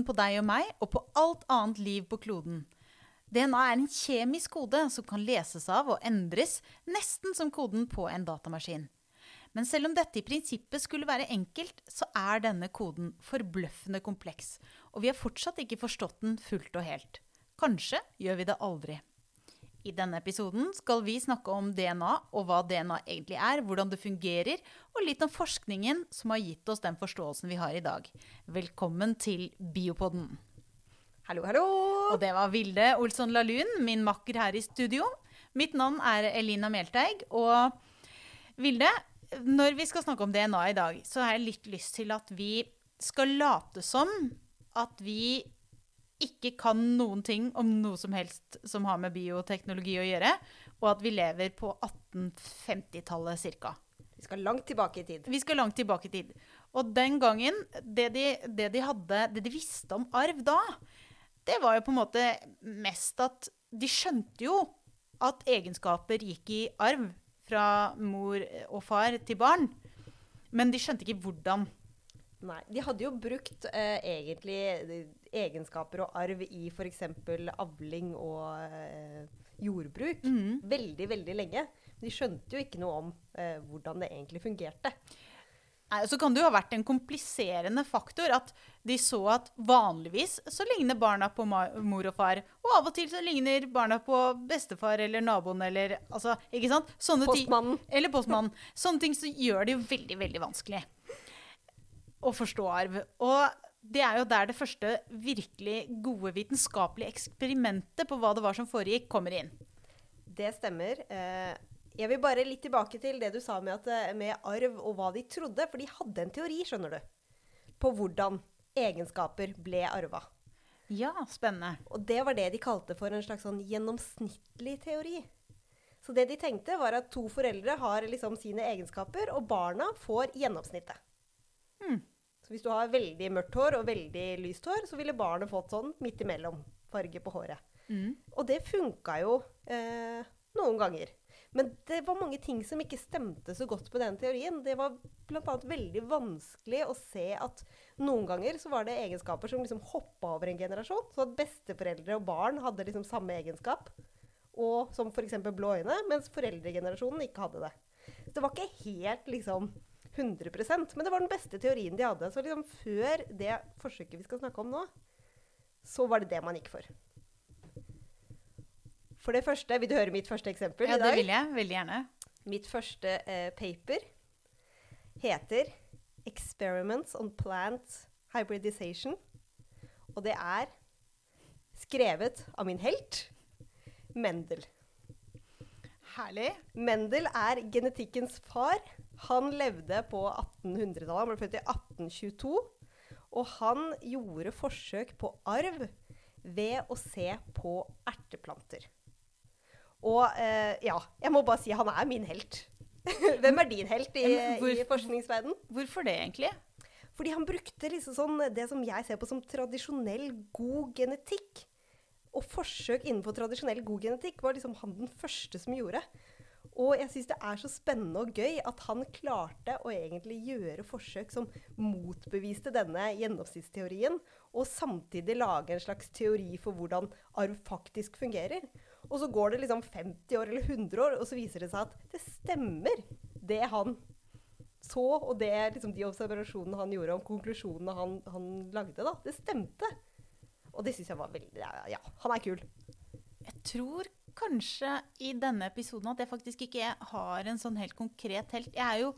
effekten på deg og meg og på alt annet liv på kloden. DNA er en kjemisk kode som kan leses av og endres nesten som koden på en datamaskin. Men selv om dette i prinsippet skulle være enkelt, så er denne koden forbløffende kompleks, og vi har fortsatt ikke forstått den fullt og helt. Kanskje gjør vi det aldri. I denne episoden skal vi snakke om DNA og hva DNA egentlig er, hvordan det fungerer, og litt om forskningen som har gitt oss den forståelsen vi har i dag. Velkommen til Biopodden. Hallo, hallo! Og det var Vilde Olsson Lahlun, min makker her i studio. Mitt navn er Elina Melteig. Og Vilde, når vi skal snakke om DNA i dag, så har jeg litt lyst til at vi skal late som at vi ikke kan noen ting om noe som helst som har med bioteknologi å gjøre, og at vi lever på 1850-tallet ca. Vi skal langt tilbake i tid. Vi skal langt tilbake i tid. Og den gangen, det de, det de, hadde, det de visste om arv da, det var jo på en måte mest at de skjønte jo at egenskaper gikk i arv fra mor og far til barn. Men de skjønte ikke hvordan. Nei, De hadde jo brukt eh, egentlig egenskaper og arv i f.eks. avling og eh, jordbruk Mm. veldig, veldig lenge. Men de skjønte jo ikke noe om eh, hvordan det egentlig fungerte. Nei, Så kan det jo ha vært en kompliserende faktor at de så at vanligvis så ligner barna på mor og far. Og av og til så ligner barna på bestefar eller naboen eller altså, ikke sant? Sånne Postmannen. Eller postmannen. Sånne ting så gjør det jo veldig, veldig vanskelig å forstå arv. Og det er jo der det første virkelig gode vitenskapelige eksperimentet på hva det var som foregikk, kommer inn. Det stemmer. Eh, jeg vil bare litt tilbake til det du sa med, at, eh, med arv og hva de trodde. For de hadde en teori, skjønner du, på hvordan egenskaper ble arva. Ja, spennende. Og det var det de kalte for en slags sånn gjennomsnittlig teori. Så det de tenkte, var at to foreldre har liksom sine egenskaper, og barna får gjennomsnittet. Så hvis du har veldig mørkt hår og veldig lyst hår, så ville barnet fått sånn midt imellom farge på håret. Mm. Og det funka jo eh, noen ganger. Men det var mange ting som ikke stemte så godt med den teorien. Det var bl.a. veldig vanskelig å se at noen ganger så var det egenskaper som liksom hoppa over en generasjon. Så at besteforeldre og barn hadde liksom samme egenskap. Og som f.eks. blå øyne, mens foreldregenerasjonen ikke hadde det. Så det var ikke helt liksom 100% men det var den beste teorien de hadde. Så liksom før det forsøket vi skal snakke om nå, så var det det man gikk for. For det første, Vil du høre mitt første eksempel Ja, i det vil jeg. Veldig gjerne. Mitt første eh, paper heter 'Experiments on Plant Hybridization'. Og det er skrevet av min helt, Mendel. Herlig. Mendel er genetikkens far. Han levde på 1800-tallet. Han ble født i 1822. Og han gjorde forsøk på arv ved å se på erteplanter. Og eh, ja, jeg må bare si han er min helt. Hvem er din helt i, hvor- i forskningsverden? Hvorfor det, egentlig? Fordi han brukte liksom sånn, det som jeg ser på som tradisjonell god genetikk. Og forsøk innenfor tradisjonell god genetikk var liksom han den første som gjorde. Og jeg syns det er så spennende og gøy at han klarte å egentlig gjøre forsøk som motbeviste denne gjennomsnittsteorien, og samtidig lage en slags teori for hvordan arv faktisk fungerer. Og så går det liksom 50 år eller 100 år, og så viser det seg at det stemmer, det han så, og det liksom de observasjonene han gjorde, om konklusjonene han, han lagde, da, det stemte. Og det syns jeg var veldig ja, ja, han er kul. Jeg tror kanskje i denne episoden at jeg faktisk ikke har en sånn helt konkret helt. Jeg er jo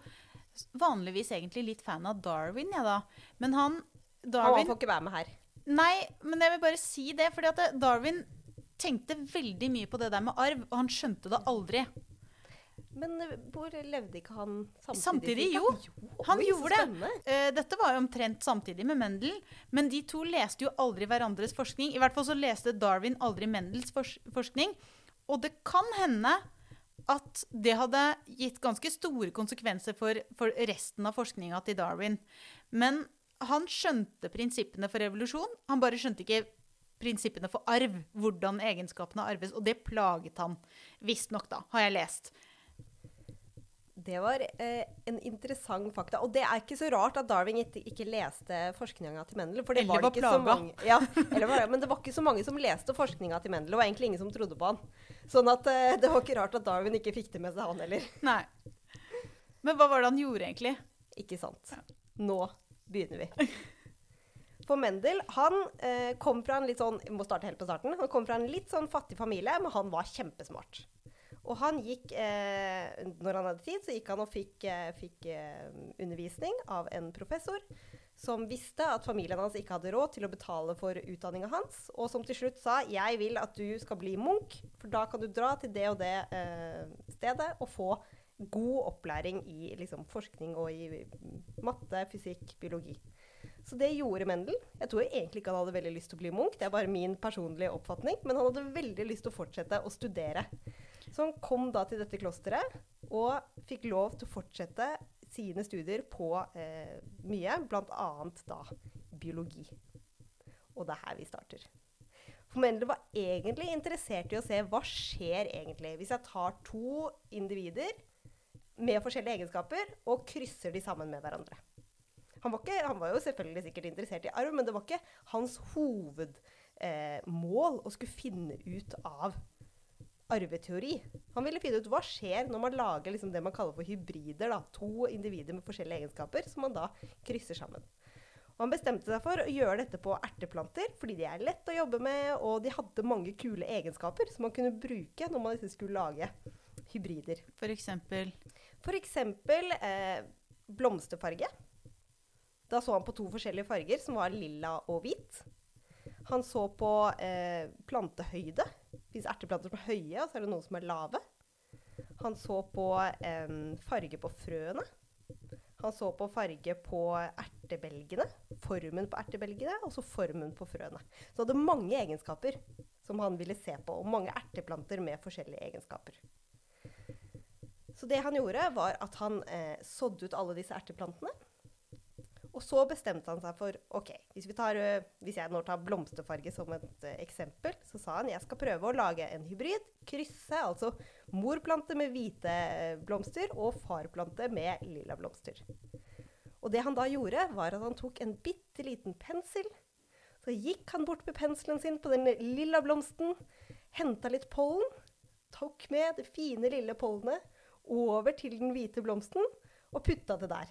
vanligvis egentlig litt fan av Darwin, jeg da. Men han Darwin Han får ikke være med her. Nei, men jeg vil bare si det. fordi at Darwin tenkte veldig mye på det der med arv, og han skjønte det aldri. Men eh, hvor levde ikke han samtidig? Samtidig, jo. Han gjorde det. Eh, dette var jo omtrent samtidig med Mendel, men de to leste jo aldri hverandres forskning. I hvert fall så leste Darwin aldri Mendels forskning. Og det kan hende at det hadde gitt ganske store konsekvenser for, for resten av forskninga til Darwin. Men han skjønte prinsippene for revolusjon. Han bare skjønte ikke prinsippene for arv, hvordan egenskapene arves. Og det plaget han visstnok, da, har jeg lest. Det var eh, en interessant fakta. Og det er ikke så rart at Darwin ikke, ikke leste forskninga til Mendel. For det Eller var, var ikke så plaga. mange ja, eller var, Men det var ikke så mange som leste forskninga til Mendel. Det var egentlig ingen som trodde på han. Sånn at eh, det var ikke rart at Darwin ikke fikk det med seg, han heller. Nei. Men hva var det han gjorde, egentlig? Ikke sant. Nå begynner vi. For Mendel han eh, kom fra en litt sånn må starte helt på starten. Han kom fra en litt sånn fattig familie, men han var kjempesmart. Og han gikk eh, Når han hadde tid, så gikk han og fikk, eh, fikk eh, undervisning av en professor som visste at familien hans ikke hadde råd til å betale for utdanninga hans, og som til slutt sa 'Jeg vil at du skal bli munk, for da kan du dra til det og det eh, stedet og få god opplæring i liksom, forskning og i matte, fysikk, biologi'. Så det gjorde Mendel. Jeg tror egentlig ikke han hadde veldig lyst til å bli munk, det er bare min personlige oppfatning, men han hadde veldig lyst til å fortsette å studere. Så han kom da til dette klosteret og fikk lov til å fortsette sine studier på eh, mye, bl.a. da biologi. Og det er her vi starter. For Mendel var egentlig interessert i å se hva skjer egentlig hvis jeg tar to individer med forskjellige egenskaper og krysser de sammen med hverandre. Han var, ikke, han var jo selvfølgelig sikkert interessert i arv, men det var ikke hans hovedmål eh, å skulle finne ut av arveteori. Han ville finne ut hva skjer når man lager liksom det man kaller for hybrider. Da. To individer med forskjellige egenskaper som man da krysser sammen. Og han bestemte seg for å gjøre dette på erteplanter, fordi de er lett å jobbe med, og de hadde mange kule egenskaper som man kunne bruke når man liksom skulle lage hybrider. For eksempel F.eks. Eh, blomsterfarge. Da så han på to forskjellige farger, som var lilla og hvit. Han så på eh, plantehøyde. Fins erteplanter som er høye, og så er det noen som er lave. Han så på eh, farge på frøene. Han så på farge på ertebelgene, formen på ertebelgene, og så formen på frøene. Så han hadde mange egenskaper som han ville se på, og mange erteplanter med forskjellige egenskaper. Så det han gjorde, var at han eh, sådde ut alle disse erteplantene. Og så bestemte han seg for OK, hvis, vi tar, eh, hvis jeg nå tar blomsterfarge som et eh, eksempel, så sa han jeg skal prøve å lage en hybrid. Krysse altså morplante med hvite eh, blomster og farplante med lilla blomster. Og det han da gjorde, var at han tok en bitte liten pensel. Så gikk han bort med penselen sin på den lilla blomsten, henta litt pollen, tok med det fine, lille pollenet over til den hvite blomsten og putta det der.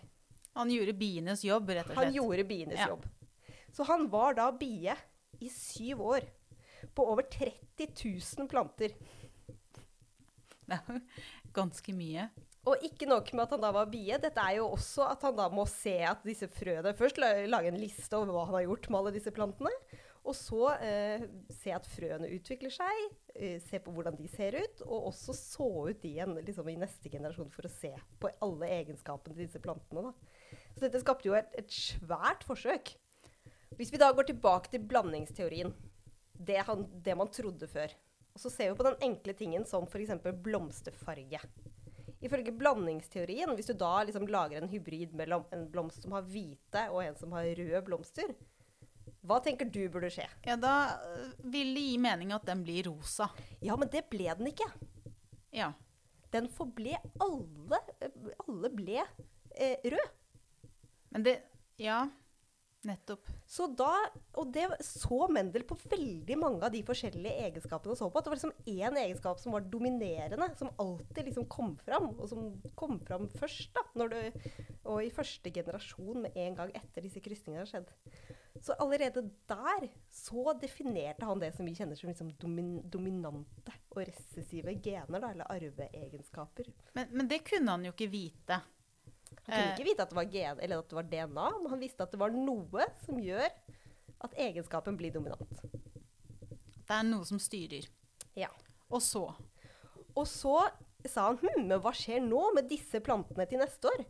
Han gjorde bienes jobb, rett og slett. Han gjorde bienes jobb. Så han var da bie i syv år. På over 30 000 planter. Det er jo ganske mye. Og ikke nok med at han da var bie, dette er jo også at han da må se at disse frøene Først lage en liste over hva han har gjort med alle disse plantene. Og så eh, se at frøene utvikler seg, eh, se på hvordan de ser ut. Og også så ut de igjen liksom, i neste generasjon for å se på alle egenskapene til disse plantene. Da. Så dette skapte jo et, et svært forsøk. Hvis vi da går tilbake til blandingsteorien, det, han, det man trodde før, og så ser vi på den enkle tingen som f.eks. blomsterfarge. Ifølge blandingsteorien, hvis du da liksom lager en hybrid mellom en blomst som har hvite og en som har røde blomster, hva tenker du burde skje? Ja, da øh, vil det gi mening at den blir rosa. Ja, men det ble den ikke. Ja. Den forble alle Alle ble eh, rød. Men det Ja, nettopp. Så da, og det så Mendel på veldig mange av de forskjellige egenskapene han så på. At det var liksom én egenskap som var dominerende, som alltid liksom kom fram. Og som kom fram først, da. Når det, og i første generasjon med en gang etter disse krysningene har skjedd. Så allerede der så definerte han det som vi kjenner som liksom domin, dominante og recessive gener, da, eller arveegenskaper. Men, men det kunne han jo ikke vite. Han kunne Eh. ikke vite at det var gen, eller at det var DNA, men han visste at det var noe som gjør at egenskapen blir dominant. Det er noe som styrer. Ja. Og så Og så sa han hm, men hva skjer nå med disse plantene til neste år?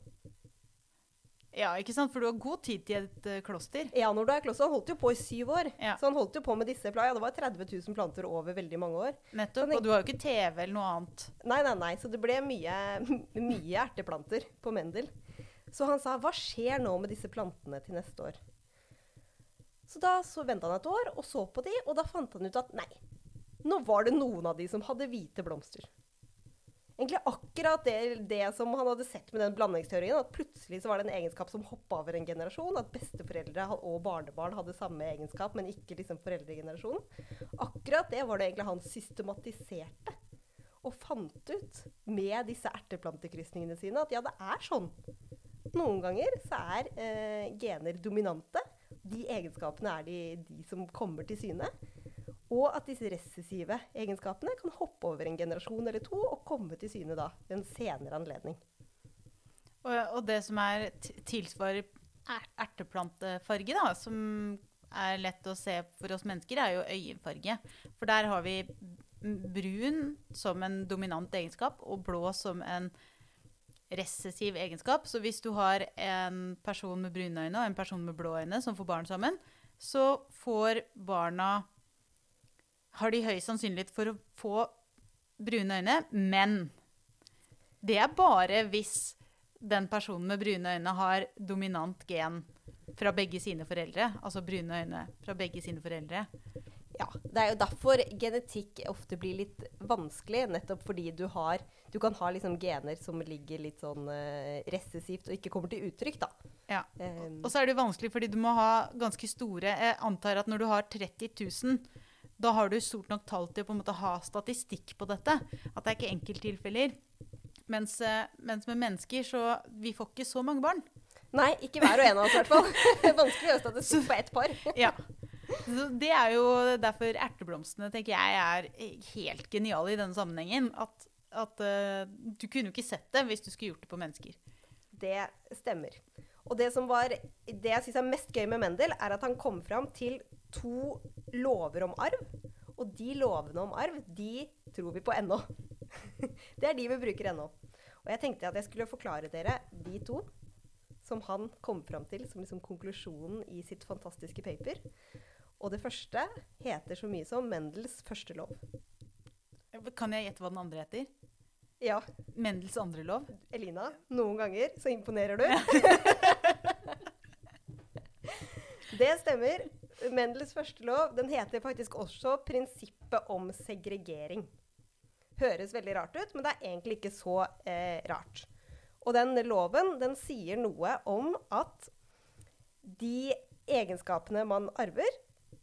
Ja, ikke sant? For du har god tid til et uh, kloster. Ja, når du er kloster, Han holdt jo på i syv år. Ja. Så han holdt jo på med disse planene. Ja, det var 30 000 planter over veldig mange år. Nettopp. Sånn, Og du har jo ikke TV eller noe annet. Nei, nei, nei. Så det ble mye, mye erteplanter på Mendel. Så han sa hva skjer nå med disse plantene til neste år? Så da så venta han et år og så på de, og da fant han ut at nei, nå var det noen av de som hadde hvite blomster. Egentlig akkurat det, det som han hadde sett med den blandingsteorien. At plutselig så var det en egenskap som hoppa over en generasjon. At besteforeldre og barnebarn hadde samme egenskap, men ikke liksom foreldregenerasjonen. Akkurat det var det egentlig han systematiserte og fant ut med disse erteplantekrysningene sine at ja, det er sånn. Noen ganger så er eh, gener dominante. De egenskapene er de, de som kommer til syne. Og at disse recessive egenskapene kan hoppe over en generasjon eller to og komme til syne da ved en senere anledning. Og, og det som er tilsvarer er, erteplantefarge, da, som er lett å se for oss mennesker, er jo øyenfarge. For der har vi brun som en dominant egenskap og blå som en recessiv egenskap. Så hvis du har en person med brune øyne og en person med blå øyne som får barn sammen, så får barna Har de høy sannsynlighet for å få brune øyne, men det er bare hvis den personen med brune øyne har dominant gen fra begge sine foreldre. Altså brune øyne fra begge sine foreldre. Ja, Det er jo derfor genetikk ofte blir litt vanskelig. Nettopp fordi du, har, du kan ha liksom gener som ligger litt sånn uh, recessivt og ikke kommer til uttrykk. da. Ja. Um, og så er det vanskelig fordi du må ha ganske store Jeg antar at når du har 30 000, da har du stort nok tall til å på en måte ha statistikk på dette. At det er ikke enkelttilfeller. Mens, uh, mens med mennesker så Vi får ikke så mange barn. Nei, ikke hver og en av oss i hvert fall. Vanskelig å gjøre statistikk på ett par. ja. Så det er jo derfor erteblomstene tenker jeg er helt geniale i denne sammenhengen. At, at uh, du kunne jo ikke sett det hvis du skulle gjort det på mennesker. Det stemmer. Og det som var, det jeg syns er mest gøy med Mendel, er at han kom fram til to lover om arv. Og de lovene om arv, de tror vi på ennå. det er de vi bruker ennå. Og jeg tenkte at jeg skulle forklare dere de to som han kom fram til som liksom konklusjonen i sitt fantastiske paper. Og det første heter så mye som Mendels første lov. Kan jeg gjette hva den andre heter? Ja. Mendels andre lov? Elina, noen ganger så imponerer du. det stemmer. Mendels første lov den heter faktisk også prinsippet om segregering. Høres veldig rart ut, men det er egentlig ikke så eh, rart. Og den loven den sier noe om at de egenskapene man arver,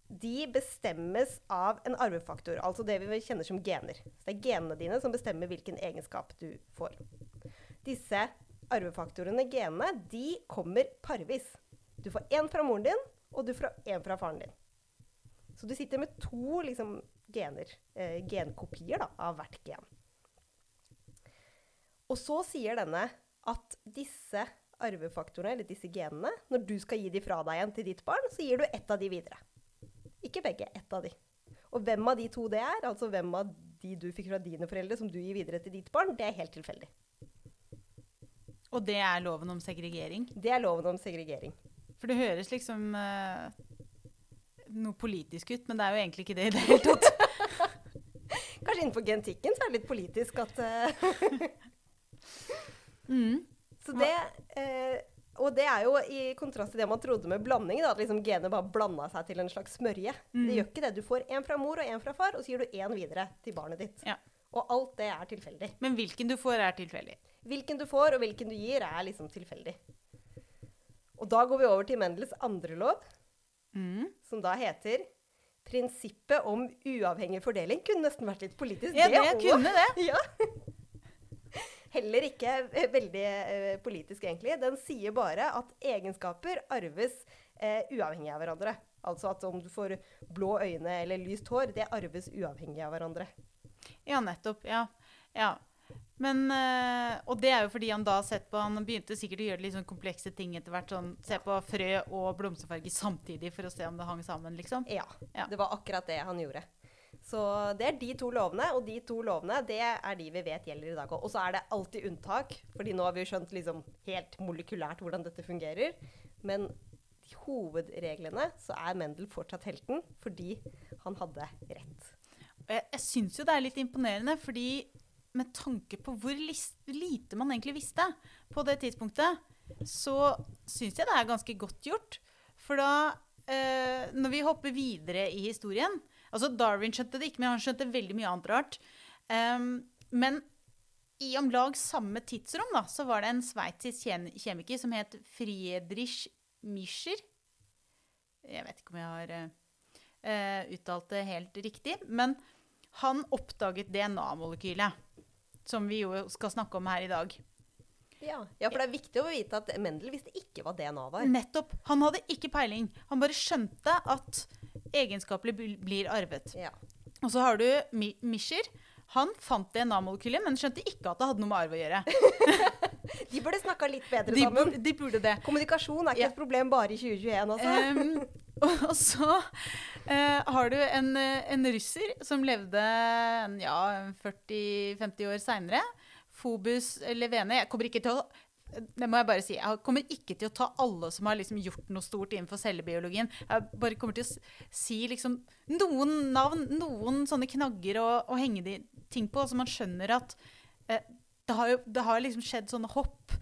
de bestemmes av en arvefaktor, altså det vi kjenner som gener. Så det er genene dine som bestemmer hvilken egenskap du får. Disse arvefaktorene, genene, de kommer parvis. Du får én fra moren din, og du får én fra faren din. Så du sitter med to liksom, gener, eh, genkopier da, av hvert gen. Og så sier denne at disse arvefaktorene, eller disse genene, når du skal gi de fra deg igjen til ditt barn, så gir du ett av de videre. Ikke begge, ett av de. Og hvem av de to det er, altså hvem av de du fikk fra dine foreldre som du gir videre til ditt barn, det er helt tilfeldig. Og det er loven om segregering? Det er loven om segregering. For det høres liksom uh, noe politisk ut, men det er jo egentlig ikke det i det hele tatt. Kanskje innenfor genetikken så er det litt politisk at uh, mm. Så det uh, og det er jo i kontrast til det man trodde med blanding, da, at liksom genet bare blanda seg til en slags smørje. Mm. Det gjør ikke det. Du får én fra mor og én fra far, og så gir du én videre til barnet ditt. Ja. Og alt det er tilfeldig. Men hvilken du får, er tilfeldig? Hvilken du får, og hvilken du gir, er liksom tilfeldig. Og da går vi over til Mendels andre lov, mm. som da heter Prinsippet om uavhengig fordeling. Kunne nesten vært litt politisk, ja, det, det kunne det. Ja. Heller ikke eh, veldig eh, politisk, egentlig. Den sier bare at egenskaper arves eh, uavhengig av hverandre. Altså at om du får blå øyne eller lyst hår, det arves uavhengig av hverandre. Ja, nettopp. Ja. ja. Men, øh, og det er jo fordi han da sett på Han begynte sikkert å gjøre litt sånn komplekse ting etter hvert. Sånn, se på frø og blomsterfarge samtidig for å se om det hang sammen, liksom. Ja, ja. Det var akkurat det han gjorde. Så det er de to lovene, og de to lovene det er de vi vet gjelder i dag òg. Og så er det alltid unntak, fordi nå har vi jo skjønt liksom helt molekylært hvordan dette fungerer. Men i hovedreglene så er Mendel fortsatt helten fordi han hadde rett. Jeg, jeg syns jo det er litt imponerende, fordi med tanke på hvor lite man egentlig visste på det tidspunktet, så syns jeg det er ganske godt gjort. For da, eh, når vi hopper videre i historien, Altså, Darwin skjønte det ikke, men han skjønte veldig mye annet rart. Um, men i om lag samme tidsrom da, så var det en sveitsisk kjemiker som het Friedrich Mischer. Jeg vet ikke om jeg har uh, uttalt det helt riktig. Men han oppdaget DNA-molekylet, som vi jo skal snakke om her i dag. Ja. ja, for det er viktig å vite at Mendel visste ikke hva DNA var. Nettopp. Han hadde ikke peiling. Han bare skjønte at egenskaper blir arvet. Ja. Og så har du Mischer. Han fant DNA-molekylet, men skjønte ikke at det hadde noe med arv å gjøre. de burde snakka litt bedre de sammen. De burde det. Kommunikasjon er ikke ja. et problem bare i 2021, altså. Um, og så uh, har du en, en, russer som levde ja, 40-50 år seinere. Fobus Levene. Jeg kommer ikke til å det må jeg bare si. Jeg kommer ikke til å ta alle som har liksom gjort noe stort innenfor cellebiologien. Jeg bare kommer til å si liksom noen navn, noen sånne knagger å, å henge de ting på, så man skjønner at eh, det har jo det har liksom skjedd sånne hopp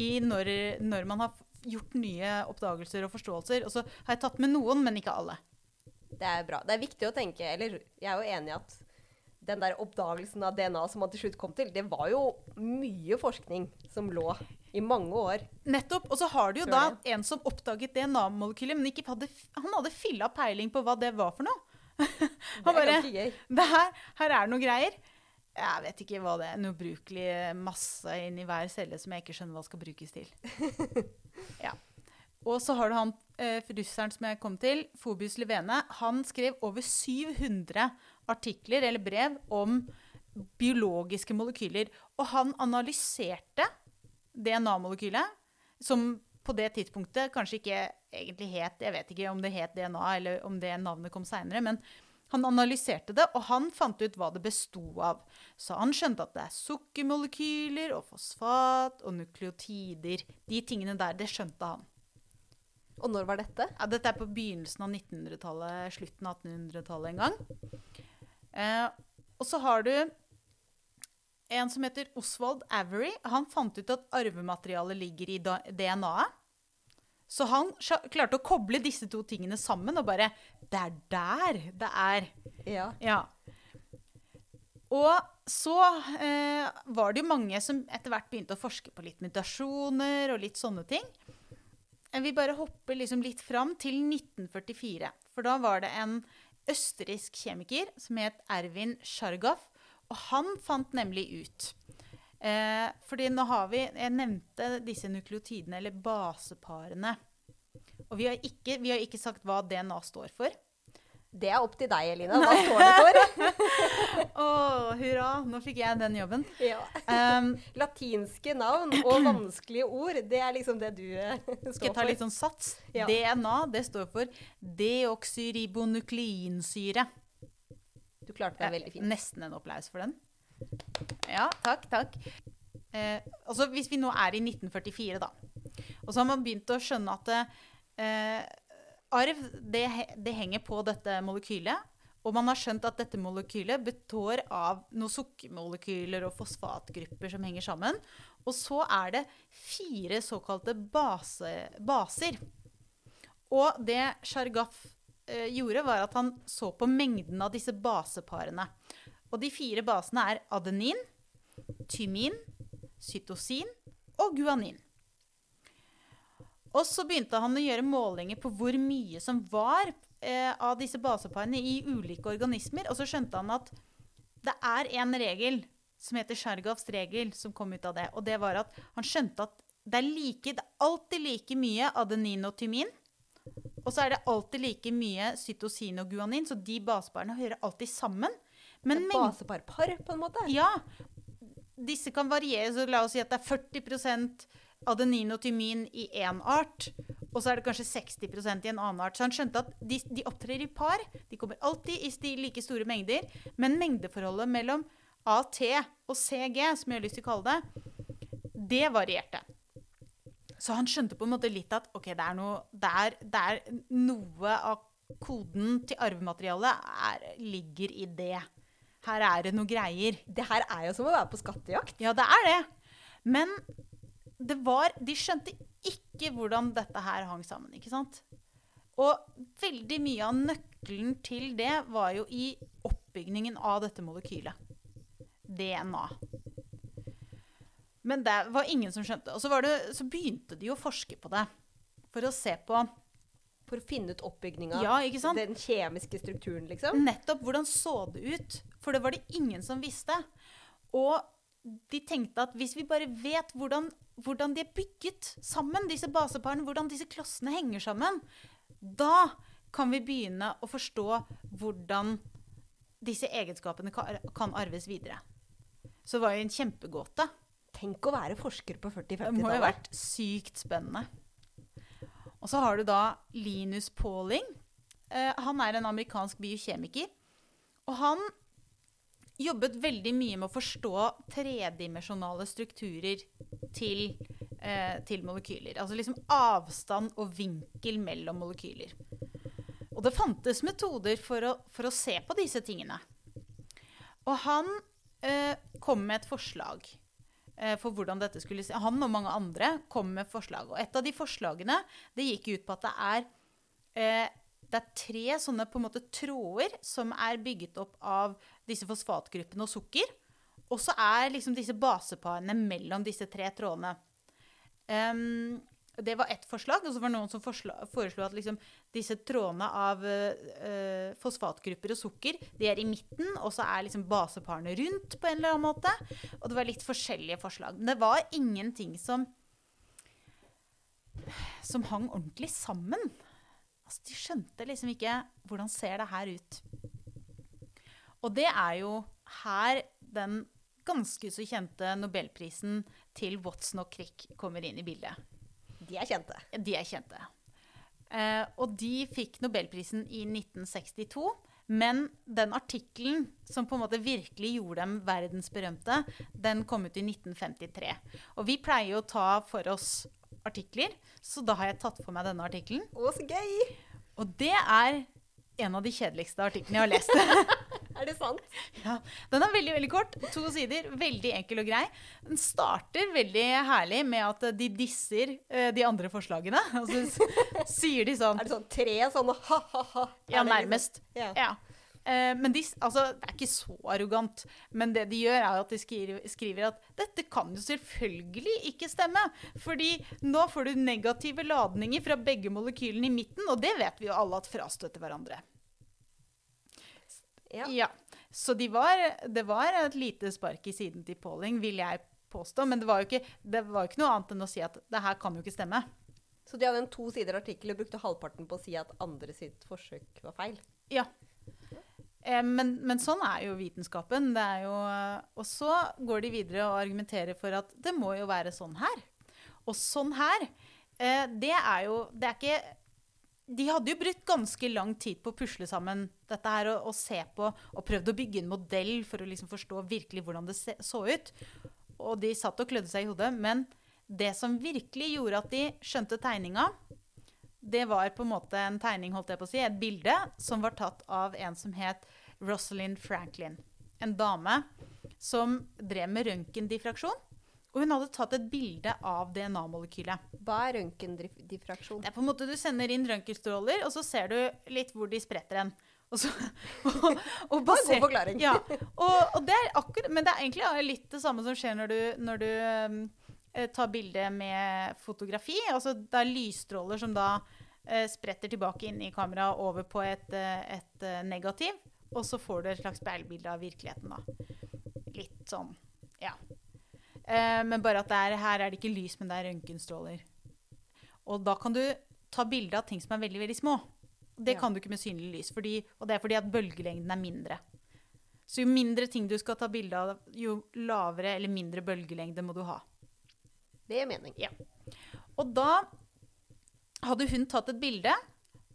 i når, når, man har gjort nye oppdagelser og forståelser. Og så har jeg tatt med noen, men ikke alle. Det er bra. Det er viktig å tenke, eller jeg er jo enig i at den der oppdagelsen av DNA som man til slutt kom til, det var jo mye forskning som lå i mange år. Nettopp. Og så har du jo da det. en som oppdaget DNA-molekylet, men hadde, han hadde filla peiling på hva det var for noe. han bare det her, her, er det noe greier. Jeg vet ikke hva det er. En ubrukelig masse inni hver celle som jeg ikke skjønner hva skal brukes til. ja. Og så har du han eh, russeren som jeg kom til, Fobius Levene. Han skrev over 700 artikler eller brev om biologiske molekyler. Og han analyserte DNA-molekylet, som på det tidspunktet kanskje ikke egentlig het Jeg vet ikke om det het DNA, eller om det navnet kom seinere. Men han analyserte det, og han fant ut hva det besto av. Så han skjønte at det er sukkermolekyler og fosfat og nukleotider. De tingene der, det skjønte han. Og når var dette? Ja, dette er på begynnelsen av 1900-tallet, slutten av 1800-tallet en gang. Eh, og så har du en som heter Oswald Avery. Han fant ut at arvematerialet ligger i DNA-et. Så han klarte å koble disse to tingene sammen og bare Det er der det er. Ja. ja. Og så eh, var det jo mange som etter hvert begynte å forske på litt mutasjoner og litt sånne ting. Vi bare hopper liksom litt fram til 1944. For da var det en østerriksk kjemiker som het Erwin Sjargaf. Og han fant nemlig ut eh, fordi nå har vi Jeg nevnte disse nukleotidene, eller baseparene. Og vi har, ikke, vi har ikke sagt hva DNA står for. Det er opp til deg, Elina. Hva står det for? Å, oh, hurra. Nå fikk jeg den jobben. Ja. Um, Latinske navn og vanskelige ord, det er liksom det du uh, står for. Skal jeg ta litt sånn sats? Ja. DNA, det står for deoksyribonukleinsyre. Du klarte deg veldig fint. Nesten en applaus for den. Ja, takk, takk. Eh, altså, hvis vi nå er i 1944, da, og så har man begynt å skjønne at eh, arv det, det, henger på dette molekylet. Og man har skjønt at dette molekylet består av noen sukkermolekyler og fosfatgrupper som henger sammen. Og så er det fire såkalte base, baser. Og det Shargaf eh, gjorde, var at han så på mengden av disse baseparene. Og de fire basene er adenin, tymin, cytosin og guanin. Og så begynte han å gjøre målinger på hvor mye som var eh, av disse baseparene i ulike organismer. Og så skjønte han at det er en regel som heter Sjergovs regel, som kom ut av det. Og det var at han skjønte at det er, like, det er alltid like mye adenin og tymin. Og så er det alltid like mye cytosin og guanin, så de baseparene hører alltid sammen. Men det er baseparpar, på en måte? Ja. Disse kan variere, så la oss si at det er 40% adenin og tymin i én art, og så er det kanskje 60% i en annen art. Så han skjønte at de, de opptrer i par. De kommer alltid i like store mengder. Men mengdeforholdet mellom AT og CG, som jeg har lyst til å kalle det, det varierte. Så han skjønte på en måte litt at ok, det er noe, det er, det er noe av koden til arvematerialet er, ligger i det. Her er det noe greier. Det her er jo som å være på skattejakt. Ja, det er det. Men det var De skjønte ikke hvordan dette her hang sammen, ikke sant? Og veldig mye av nøkkelen til det var jo i oppbygningen av dette molekylet. DNA. Men det var ingen som skjønte. Og så, var det, så begynte de å forske på det. For å se på For å finne ut oppbygninga. Ja. Den kjemiske strukturen, liksom. nettopp hvordan så det ut. For det var det ingen som visste. Og de tenkte at hvis vi bare vet hvordan, hvordan de er bygget sammen, disse baseparene, hvordan disse klossene henger sammen, da kan vi begynne å forstå hvordan disse egenskapene kan arves videre. Så det var jo en kjempegåte. Tenk å være forsker på 40-50 Det må jo ha vært sykt spennende. Og så har du da Linus Pauling. Eh, han er en amerikansk biokjemiker. Og han jobbet veldig mye med å forstå tredimensjonale strukturer til, eh, til molekyler. Altså liksom avstand og vinkel mellom molekyler. Og det fantes metoder for å, for å se på disse tingene. Og han eh, kom med et forslag for hvordan dette skulle se Han og mange andre kom med forslag. Og et av de forslagene det gikk ut på at det er, eh, det er tre sånne på en måte tråder som er bygget opp av disse fosfatgruppene og sukker. Og så er liksom disse baseparene mellom disse tre trådene. Em, det var ett forslag, og så var det noen som foreslo at liksom disse trådene av eh, fosfatgrupper og sukker de er i midten, og så er liksom baseparene rundt på en eller annen måte. Og det var litt forskjellige forslag. Men det var ingenting som som hang ordentlig sammen. Altså, de skjønte liksom ikke hvordan ser det her ut. Og det er jo her den ganske så kjente nobelprisen til Watson og Crick kommer inn i bildet. De er kjente. De er kjente. Eh, og de fikk nobelprisen i 1962. Men den artikkelen som på en måte virkelig gjorde dem verdensberømte, den kom ut i 1953. Og vi pleier jo å ta for oss artikler, så da har jeg tatt for meg denne artikkelen. Og det er en av de kjedeligste artiklene jeg har lest. Er det sant? Ja, den er veldig veldig kort. To sider. Veldig enkel og grei. Den starter veldig herlig med at de disser eh, de andre forslagene. Og så sier de sånn Er det sånn tre sånne ha-ha-ha? Ja, nærmest. Ja. Ja. Eh, men de, altså, det er ikke så arrogant. Men det de gjør, er at de skriver, skriver at dette kan jo selvfølgelig ikke stemme. Fordi nå får du negative ladninger fra begge molekylene i midten, og det vet vi jo alle at frastøter hverandre. Ja. Ja. Så de var, det var et lite spark i siden til Pauling, vil jeg påstå. Men det var jo ikke, det var ikke noe annet enn å si at det her kan jo ikke stemme. Så de hadde en to sider artikkel og brukte halvparten på å si at andre sitt forsøk var feil. Ja. Eh, men, men sånn er jo vitenskapen. Det er jo, og så går de videre og argumenterer for at det må jo være sånn her. Og sånn her, eh, det er jo Det er ikke De hadde jo brukt ganske lang tid på å pusle sammen dette her og, og se på og prøvd å bygge en modell for å liksom forstå virkelig hvordan det så ut. Og de satt og klødde seg i hodet. Men det som virkelig gjorde at de skjønte tegninga, det var på en måte en tegning, holdt jeg på å si, et bilde som var tatt av en som het Rosalind Franklin. En dame som drev med røntgendiffraksjon. Og hun hadde tatt et bilde av DNA-molekylet. Hva er røntgendiffraksjon? Det er på en måte Du sender inn røntgenstråler, og så ser du litt hvor de spretter hen. Og så, og, og God forklaring. Ja, og, og det er akkurat, men det er egentlig litt det samme som skjer når du, når du um, tar bilde med fotografi. Altså det er lysstråler som da uh, spretter tilbake inn i kameraet over på et, uh, et uh, negativ. Og så får du et slags speilbilde av virkeligheten, da. Litt sånn, ja. Eh, men bare at er, her er det ikke lys, men det er røntgenstråler. Og da kan du ta bilde av ting som er veldig, veldig små. Det Ja. kan du ikke med synlig lys, fordi, og det er fordi at bølgelengden er mindre. Så jo mindre ting du skal ta bilde av, jo lavere eller mindre bølgelengde må du ha. Det gir mening. Og da hadde hun tatt et bilde,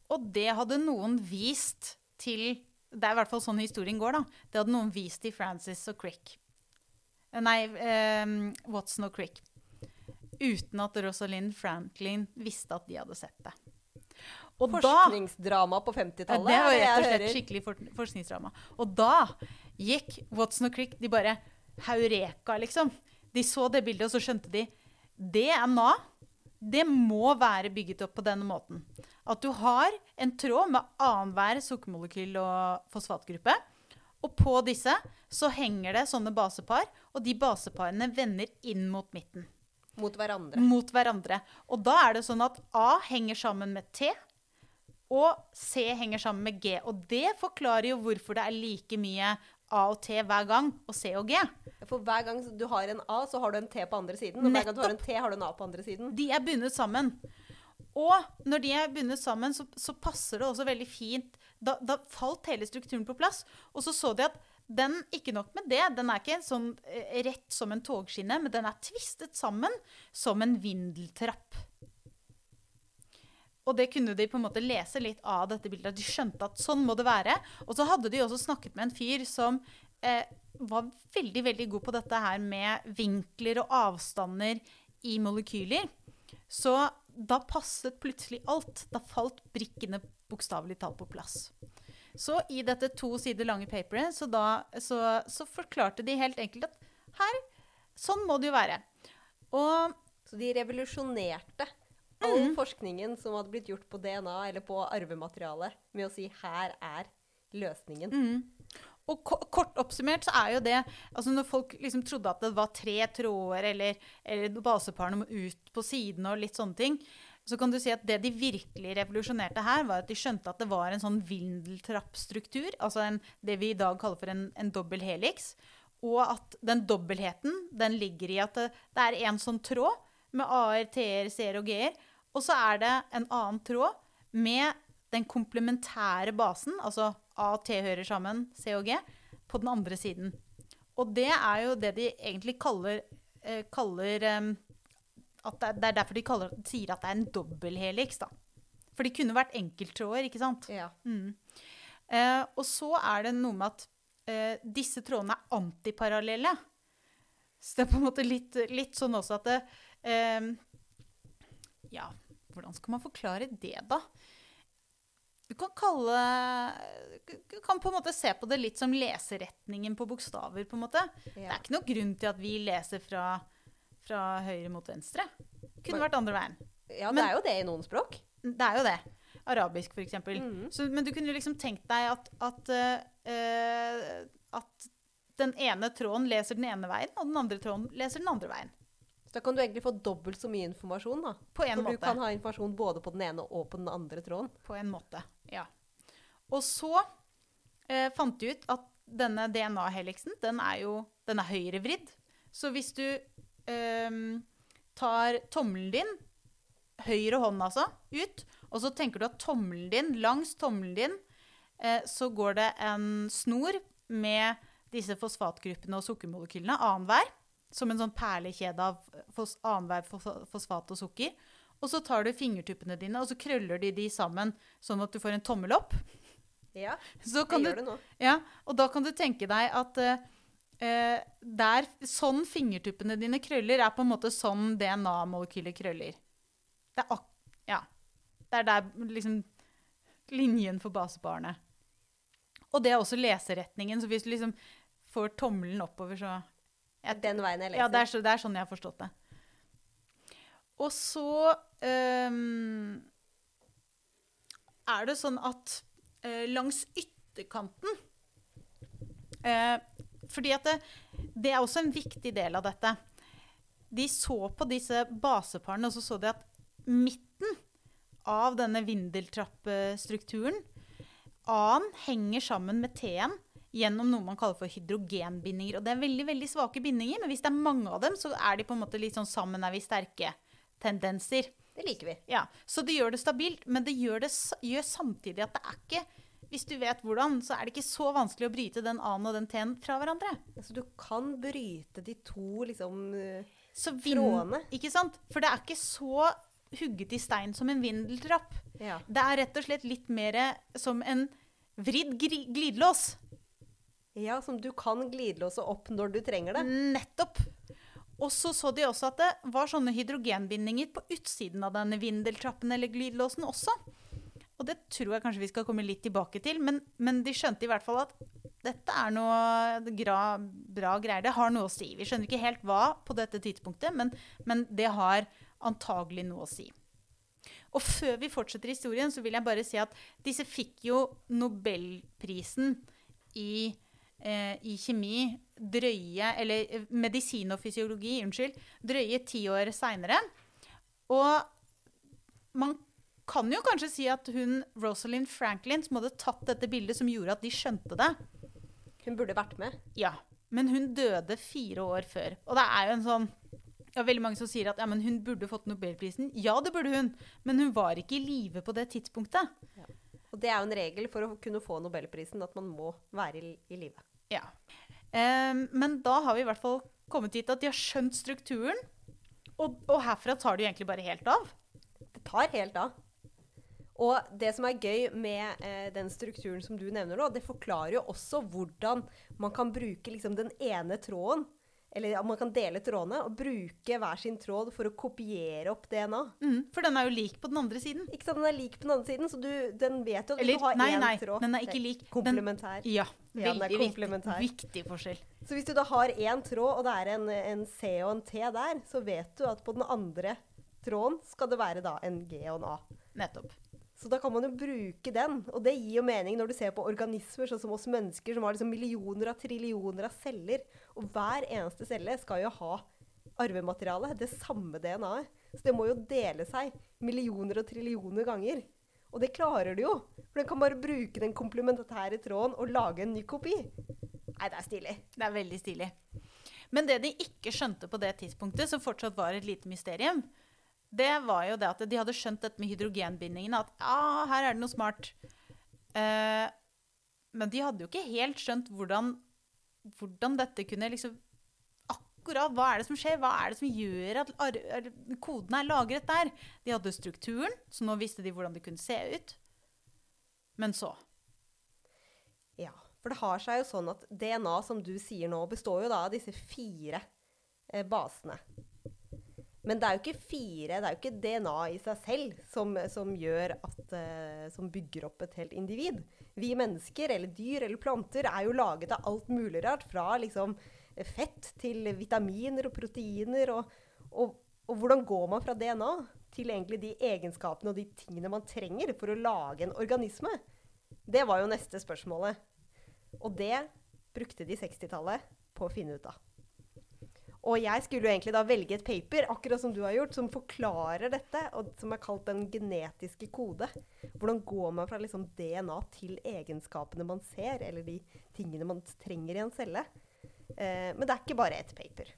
og det hadde noen vist til Det er i hvert fall sånn historien går, da. Det hadde noen vist til Frances og Crick. Nei, um, Watson og Crick. Uten at Rosalind Franklin visste at de hadde sett det. Og da Forskningsdrama på 50-tallet. det var rett og slett skikkelig for forskningsdrama. Og da gikk Watson og Crick De bare Haureka, liksom. De så det bildet, og så skjønte de Det er Na. Det må være bygget opp på denne måten. At du har en tråd med annenhver sukkermolekyl og fosfatgruppe. Og på disse så henger det sånne basepar, og de baseparene vender inn mot midten. Mot hverandre. Mot hverandre. Og da er det sånn at A henger sammen med T, og C henger sammen med G. Og det forklarer jo hvorfor det er like mye A og T hver gang, og C og G. For hver gang du har en A, så har du en T på andre siden. Og hver gang du har en T, har du en A på andre siden. De er bundet sammen. Og når de er bundet sammen, så, så passer det også veldig fint. Da, da, falt hele strukturen på plass. Og så så de at den, ikke nok med det, den er ikke sånn eh, rett som en togskinne, men den er tvistet sammen som en vindeltrapp. Og det kunne de på en måte lese litt av dette bildet. De skjønte at sånn må det være. Og så hadde de også snakket med en fyr som eh, var veldig veldig god på dette her med vinkler og avstander i molekyler. Så da passet plutselig alt. Da falt brikkene bokstavelig talt på plass. Så i dette to sider lange paperet så, da, så, så forklarte de helt enkelt at her, sånn må det jo være. Og Så de revolusjonerte all forskningen som hadde blitt gjort på DNA eller på arvemateriale, med å si 'her er løsningen'. Og ko kort oppsummert så er jo det altså Når folk liksom trodde at det var tre tråder, eller, eller baseparene må ut på sidene og litt sånne ting, så kan du si at det de virkelig revolusjonerte her, var at de skjønte at det var en sånn vindeltrappstruktur, altså en, det vi i dag kaller for en, en dobbel helix, og at den dobbeltheten den ligger i at det, det er en sånn tråd med A-er, T-er, C-er og G-er, og så er det en annen tråd med den komplementære basen, altså A og T hører sammen, C og G, på den andre siden. Og det er jo det de egentlig kaller, eh, kaller eh, at det, det er derfor de kaller, sier at det er en dobbelthelix. For de kunne vært enkelttråder, ikke sant? Ja. Eh, og så er det noe med at eh, disse trådene er antiparallelle. Så det er på en måte litt, litt sånn også at det, eh, Ja, hvordan skal man forklare det, da? Du kan kalle Du kan på en måte se på det litt som leseretningen på bokstaver, på en måte. Det er ikke noe grunn til at vi leser fra, fra høyre mot venstre. Kunne Men- vært andre veien. ja, det er jo det i noen språk. Det er jo det. Arabisk. Mhm. Så, men du kunne liksom tenkt deg at, at, eh, at den ene tråden leser den ene veien, og den andre tråden leser den andre veien. Så da kan du egentlig få dobbelt så mye informasjon, da. På en For du kan ha informasjon både på den ene og på den andre tråden. På en måte, ja. Og så eh, fant de ut at denne DNA-heliksen, den er jo den er høyrevridd. Så hvis du ehm, tar tommelen din, høyre hånd altså, ut, og så tenker du at tommelen din, langs tommelen din, eh, så går det en snor med disse fosfatgruppene og sukkermolekylene annenhver, som en sånn perlekjede av fos annenhver fosfat og sukker. Og så tar du fingertuppene dine, og så krøller de de sammen, sånn at du får en tommel opp. Ja, det gjør du det nå. ja, og da kan du tenke deg at eh, eh, der, sånn fingertuppene dine krøller, er på en måte sånn DNA-molekyler krøller. Det er, ja, det er der liksom linjen for basebarnet. Og det er også leseretningen, så hvis du liksom får tommelen oppover, så jeg, Den veien jeg leser. ja, det er, så, det er sånn jeg har forstått det. Og så um, er det sånn at uh, langs ytterkanten eh, Fordi at det, det er også en viktig del av dette. De så på disse baseparene, og så så de at midten av denne vindeltrappestrukturen A-en henger sammen med T-en gjennom noe man kaller for hydrogenbindinger. Og det er veldig veldig svake bindinger, men hvis det er mange av dem, så er de på en måte litt sånn sammen er vi sterke tendenser. Det liker vi. Ja, Så det gjør det stabilt, men det gjør, det, gjør samtidig at det er ikke Hvis du vet hvordan, så er det ikke så vanskelig å bryte den A-en og den T-en fra hverandre. Altså, du kan bryte de to liksom eh, Så vind, Trådene. Ikke sant? For det er ikke så hugget i stein som en vindeltrapp. Ja. Det er rett og slett litt mer som en vridd glidelås. ja, som du kan glidelåse opp når du trenger det. Nettopp. Og så så de også at det var sånne hydrogenbindinger på utsiden av denne vindeltrappen eller glidelåsen også. Og det tror jeg kanskje vi skal komme litt tilbake til, men, men de skjønte i hvert fall at dette er noe gra, bra greier. Det har noe å si. Vi skjønner ikke helt hva på dette tidspunktet, men, men det har antagelig noe å si. Og før vi fortsetter historien, så vil jeg bare si at disse fikk jo Nobelprisen i eh, i kjemi drøye Eller eh, medisin og fysiologi, unnskyld. Drøye ti år seinere. Og man kan jo kanskje si at hun Rosalind Franklin, som hadde tatt dette bildet, som gjorde at de skjønte det, Hun burde vært med. ja. Men hun døde fire år før. Og det er jo en sånn ja, veldig mange som sier at ja, men hun burde fått nobelprisen. Ja, det burde hun, men hun var ikke i live på det tidspunktet. Og det er jo en regel for å kunne få nobelprisen, at man må være i, i live. Ja. Um, men da har vi i hvert fall kommet dit at de har skjønt strukturen. Og, og herfra tar det jo egentlig bare helt av. Det tar helt av. Og det som er gøy med eh, den strukturen som du nevner nå, det forklarer jo også hvordan man kan bruke liksom den ene tråden, eller man kan dele trådene, og bruke hver sin tråd for å kopiere opp DNA. Mm, for den er jo lik på den andre siden. Ikke sant, Den er lik på den andre siden, så du, den vet jo at Eller, du har nei, én nei, tråd. den er ikke lik. Den, Komplementær. ja, Ja, veldig veldig viktig, viktig forskjell. Så hvis du da har én tråd, og det er en, en C og en T der, så vet du at på den andre tråden skal det være da en G og en A. Nettopp. Så da kan man jo bruke den. Og det gir jo mening når du ser på organismer, sånn som oss mennesker, som har liksom millioner av trillioner av celler. Og hver eneste celle skal jo ha arvemateriale, det samme DNA-et. Så det må jo dele seg millioner og trillioner ganger. Og det klarer du jo. For den kan bare bruke den komplementære tråden og lage en ny kopi. Nei, det er stilig. Det er veldig stilig. Men det de ikke skjønte på det tidspunktet, som fortsatt var et lite mysterium, det var jo det at de hadde skjønt dette med hydrogenbindingene. At ja, her er det noe smart. Eh, men de hadde jo ikke helt skjønt hvordan, hvordan dette kunne liksom Akkurat hva er det som skjer? Hva er det som gjør at koden er lagret der? De hadde strukturen, så nå visste de hvordan det kunne se ut. Men så Ja, for det har seg jo sånn at DNA, som du sier nå, består jo da av disse fire eh, basene. Men det er jo ikke fire, det er jo ikke DNA i seg selv som, som at eh, Som bygger opp et helt individ. Vi mennesker, eller dyr eller planter, er jo laget av alt mulig rart. Fra liksom fett til vitaminer og proteiner. Og, og, og hvordan går man fra DNA til egentlig de egenskapene og de tingene man trenger for å lage en organisme? Det var jo neste spørsmålet. Og det brukte de 60-tallet på å finne ut av. Og jeg skulle jo egentlig da velge et paper, akkurat som du har gjort, som forklarer dette, og som er kalt den genetiske kode. Hvordan går man fra liksom DNA til egenskapene man ser, eller de tingene man trenger i en celle. Eh, men det er ikke bare ett paper.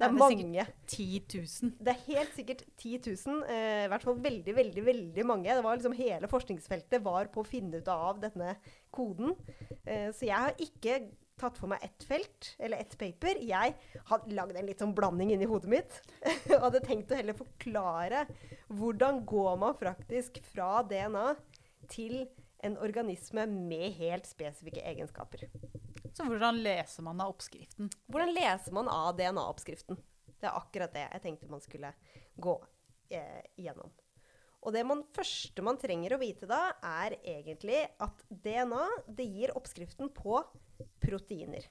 Det er Nei, det er mange. 10 000. Det er helt sikkert 10 000. Eh, I hvert fall veldig, veldig veldig mange. Det var liksom Hele forskningsfeltet var på å finne ut av denne koden. Eh, så jeg har ikke tatt for meg ett felt, eller ett paper. Jeg hadde lagd en litt sånn blanding inni hodet mitt. og hadde tenkt å heller forklare hvordan går man faktisk fra DNA til en organisme med helt spesifikke egenskaper. Så hvordan leser man av oppskriften? Hvordan leser man av DNA-oppskriften? Det er akkurat det jeg tenkte man skulle gå eh, igjennom. Og det man, første man trenger å vite da, er egentlig at DNA det gir oppskriften på proteiner.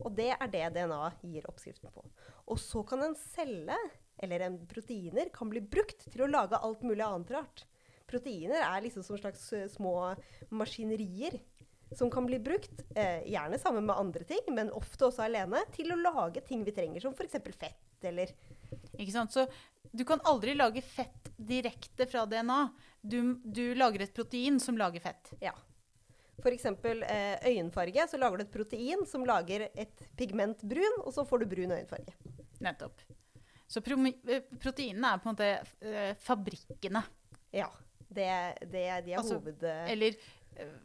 Og det er det DNA gir oppskriften på. Og så kan en celle, eller en proteiner, kan bli brukt til å lage alt mulig annet rart. Proteiner er liksom som slags eh, små maskinerier som kan bli brukt, eh, gjerne sammen med andre ting, men ofte også alene, til å lage ting vi trenger, som f.eks. fett eller Ikke sant? Så du kan aldri lage fett direkte fra DNA. Du, du lager et protein som lager fett. Ja. F.eks. Eh, øyenfarge, så lager du et protein som lager et pigment brun, og så får du brun øyenfarge. Nettopp. Så eh, proteinene er på en måte eh, fabrikkene. Ja. Det, det, de er Altså, hoved... Eller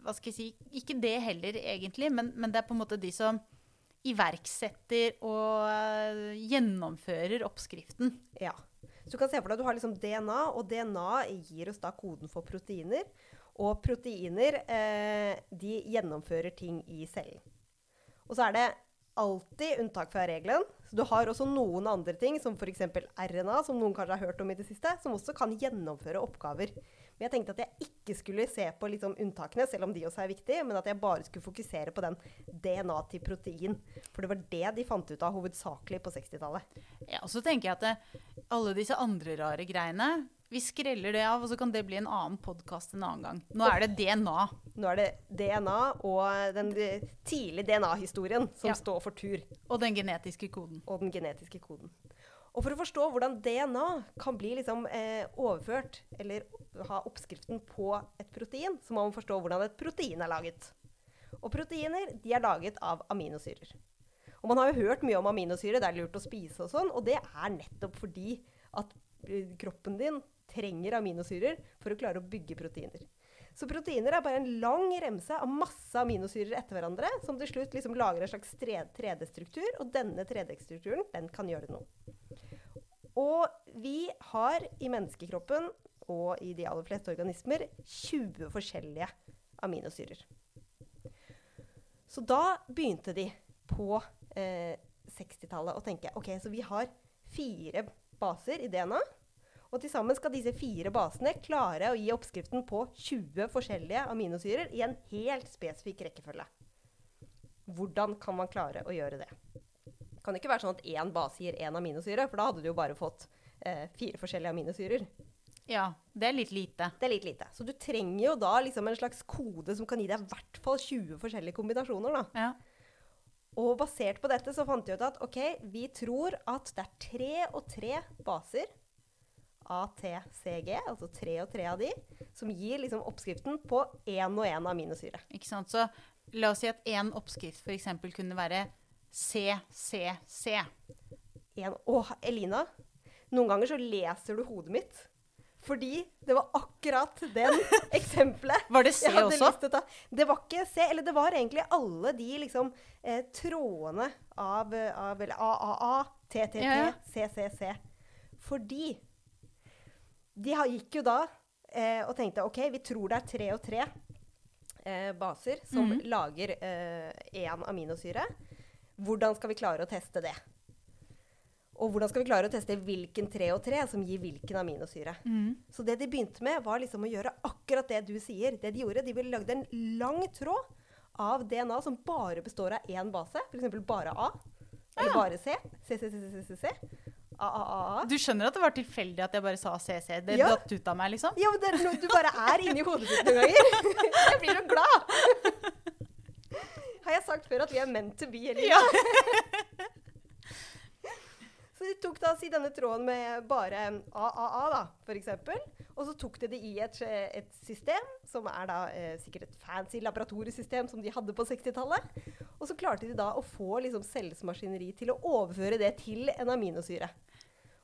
hva skal jeg si Ikke det heller, egentlig, men, men det er på en måte de som iverksetter og gjennomfører oppskriften. Ja. Så du kan se for deg at du har liksom DNA, og DNA gir oss da koden for proteiner. Og proteiner eh, de gjennomfører ting i cellen. Og så er det alltid unntak fra regelen. Så du har også noen andre ting, som f.eks. RNA, som noen kanskje har hørt om i det siste, som også kan gjennomføre oppgaver. Men jeg tenkte at jeg ikke skulle se på liksom unntakene, selv om de også er viktige, men at jeg bare skulle fokusere på den DNA til protein. For det var det de fant ut av hovedsakelig på 60-tallet. Ja, og så tenker jeg at det, alle disse andre rare greiene Vi skreller det av, og så kan det bli en annen podkast en annen gang. Nå er det DNA. Nå er det DNA og den eh, tidlige DNA-historien som Ja. står for tur. Og den genetiske koden. og den genetiske koden. Og for å forstå hvordan DNA kan bli liksom, eh, overført, eller ha oppskriften på et protein, så må man forstå hvordan et protein er laget. Og proteiner de er laget av aminosyrer. Og man har jo hørt mye om aminosyre, det er lurt å spise og sånn, og det er nettopp fordi at eh, kroppen din trenger aminosyrer for å klare å bygge proteiner. Så proteiner er bare en lang remse av masse aminosyrer etter hverandre, som til slutt liksom lager en slags 3D-struktur, og denne 3D-strukturen den kan gjøre noe. Og vi har i menneskekroppen og i de aller fleste organismer 20 forskjellige aminosyrer. Så da begynte de på eh, 60-tallet å tenke ok, så vi har fire baser i DNA. Og til sammen skal disse fire basene klare å gi oppskriften på 20 forskjellige aminosyrer i en helt spesifikk rekkefølge. Hvordan kan man klare å gjøre det? Det kan ikke være sånn at én base gir én aminosyre, for da hadde du jo bare fått eh, fire forskjellige aminosyrer. Ja, det er litt lite. Det er litt lite. Så du trenger jo da liksom en slags kode som kan gi deg i hvert fall 20 forskjellige kombinasjoner. da. Ja. Og basert på dette så fant vi ut at ok, vi tror at det er tre og tre baser, ATCG, altså tre og tre av de, som gir liksom oppskriften på én og én aminosyre. Ikke sant? Så la oss si at én oppskrift f.eks. kunne være CCC. En, Åh, Elina, noen ganger så leser du hodet mitt. Fordi det var akkurat den eksempelet Var det C også? Det var ikke C, eller det var egentlig alle de liksom eh, trådene av, eh, av eller AAA, TTT, Ja. CCC. Fordi de gikk jo da eh, og tenkte OK, vi tror det er tre og tre eh, baser som Mhm. lager én aminosyre. Hvordan skal vi klare å teste det? Og hvordan skal vi klare å teste hvilken tre og tre som gir hvilken aminosyre? Mm. Så det de begynte med, var liksom å gjøre akkurat det du sier. Det De gjorde, de ville lagde en lang tråd av DNA som bare består av én base. F.eks. bare A. Eller Ja. bare C. C, C, C, C, C, C. A, A, A, A. Du skjønner at det var tilfeldig at jeg bare sa CC? Det Ja. datt ut av meg, liksom? Ja, men det er noe du bare er inni hodet ditt noen ganger. Jeg blir jo glad. Har jeg sagt før at vi er meant to be, eller? Ja. Så de tok da si denne tråden med bare AAA, da, eksempel. Og så tok de det i et, et system, som er da eh, sikkert et fancy laboratoriesystem som de hadde på 60-tallet. Og så klarte de da å få liksom cellesmaskineri til å overføre det til en aminosyre.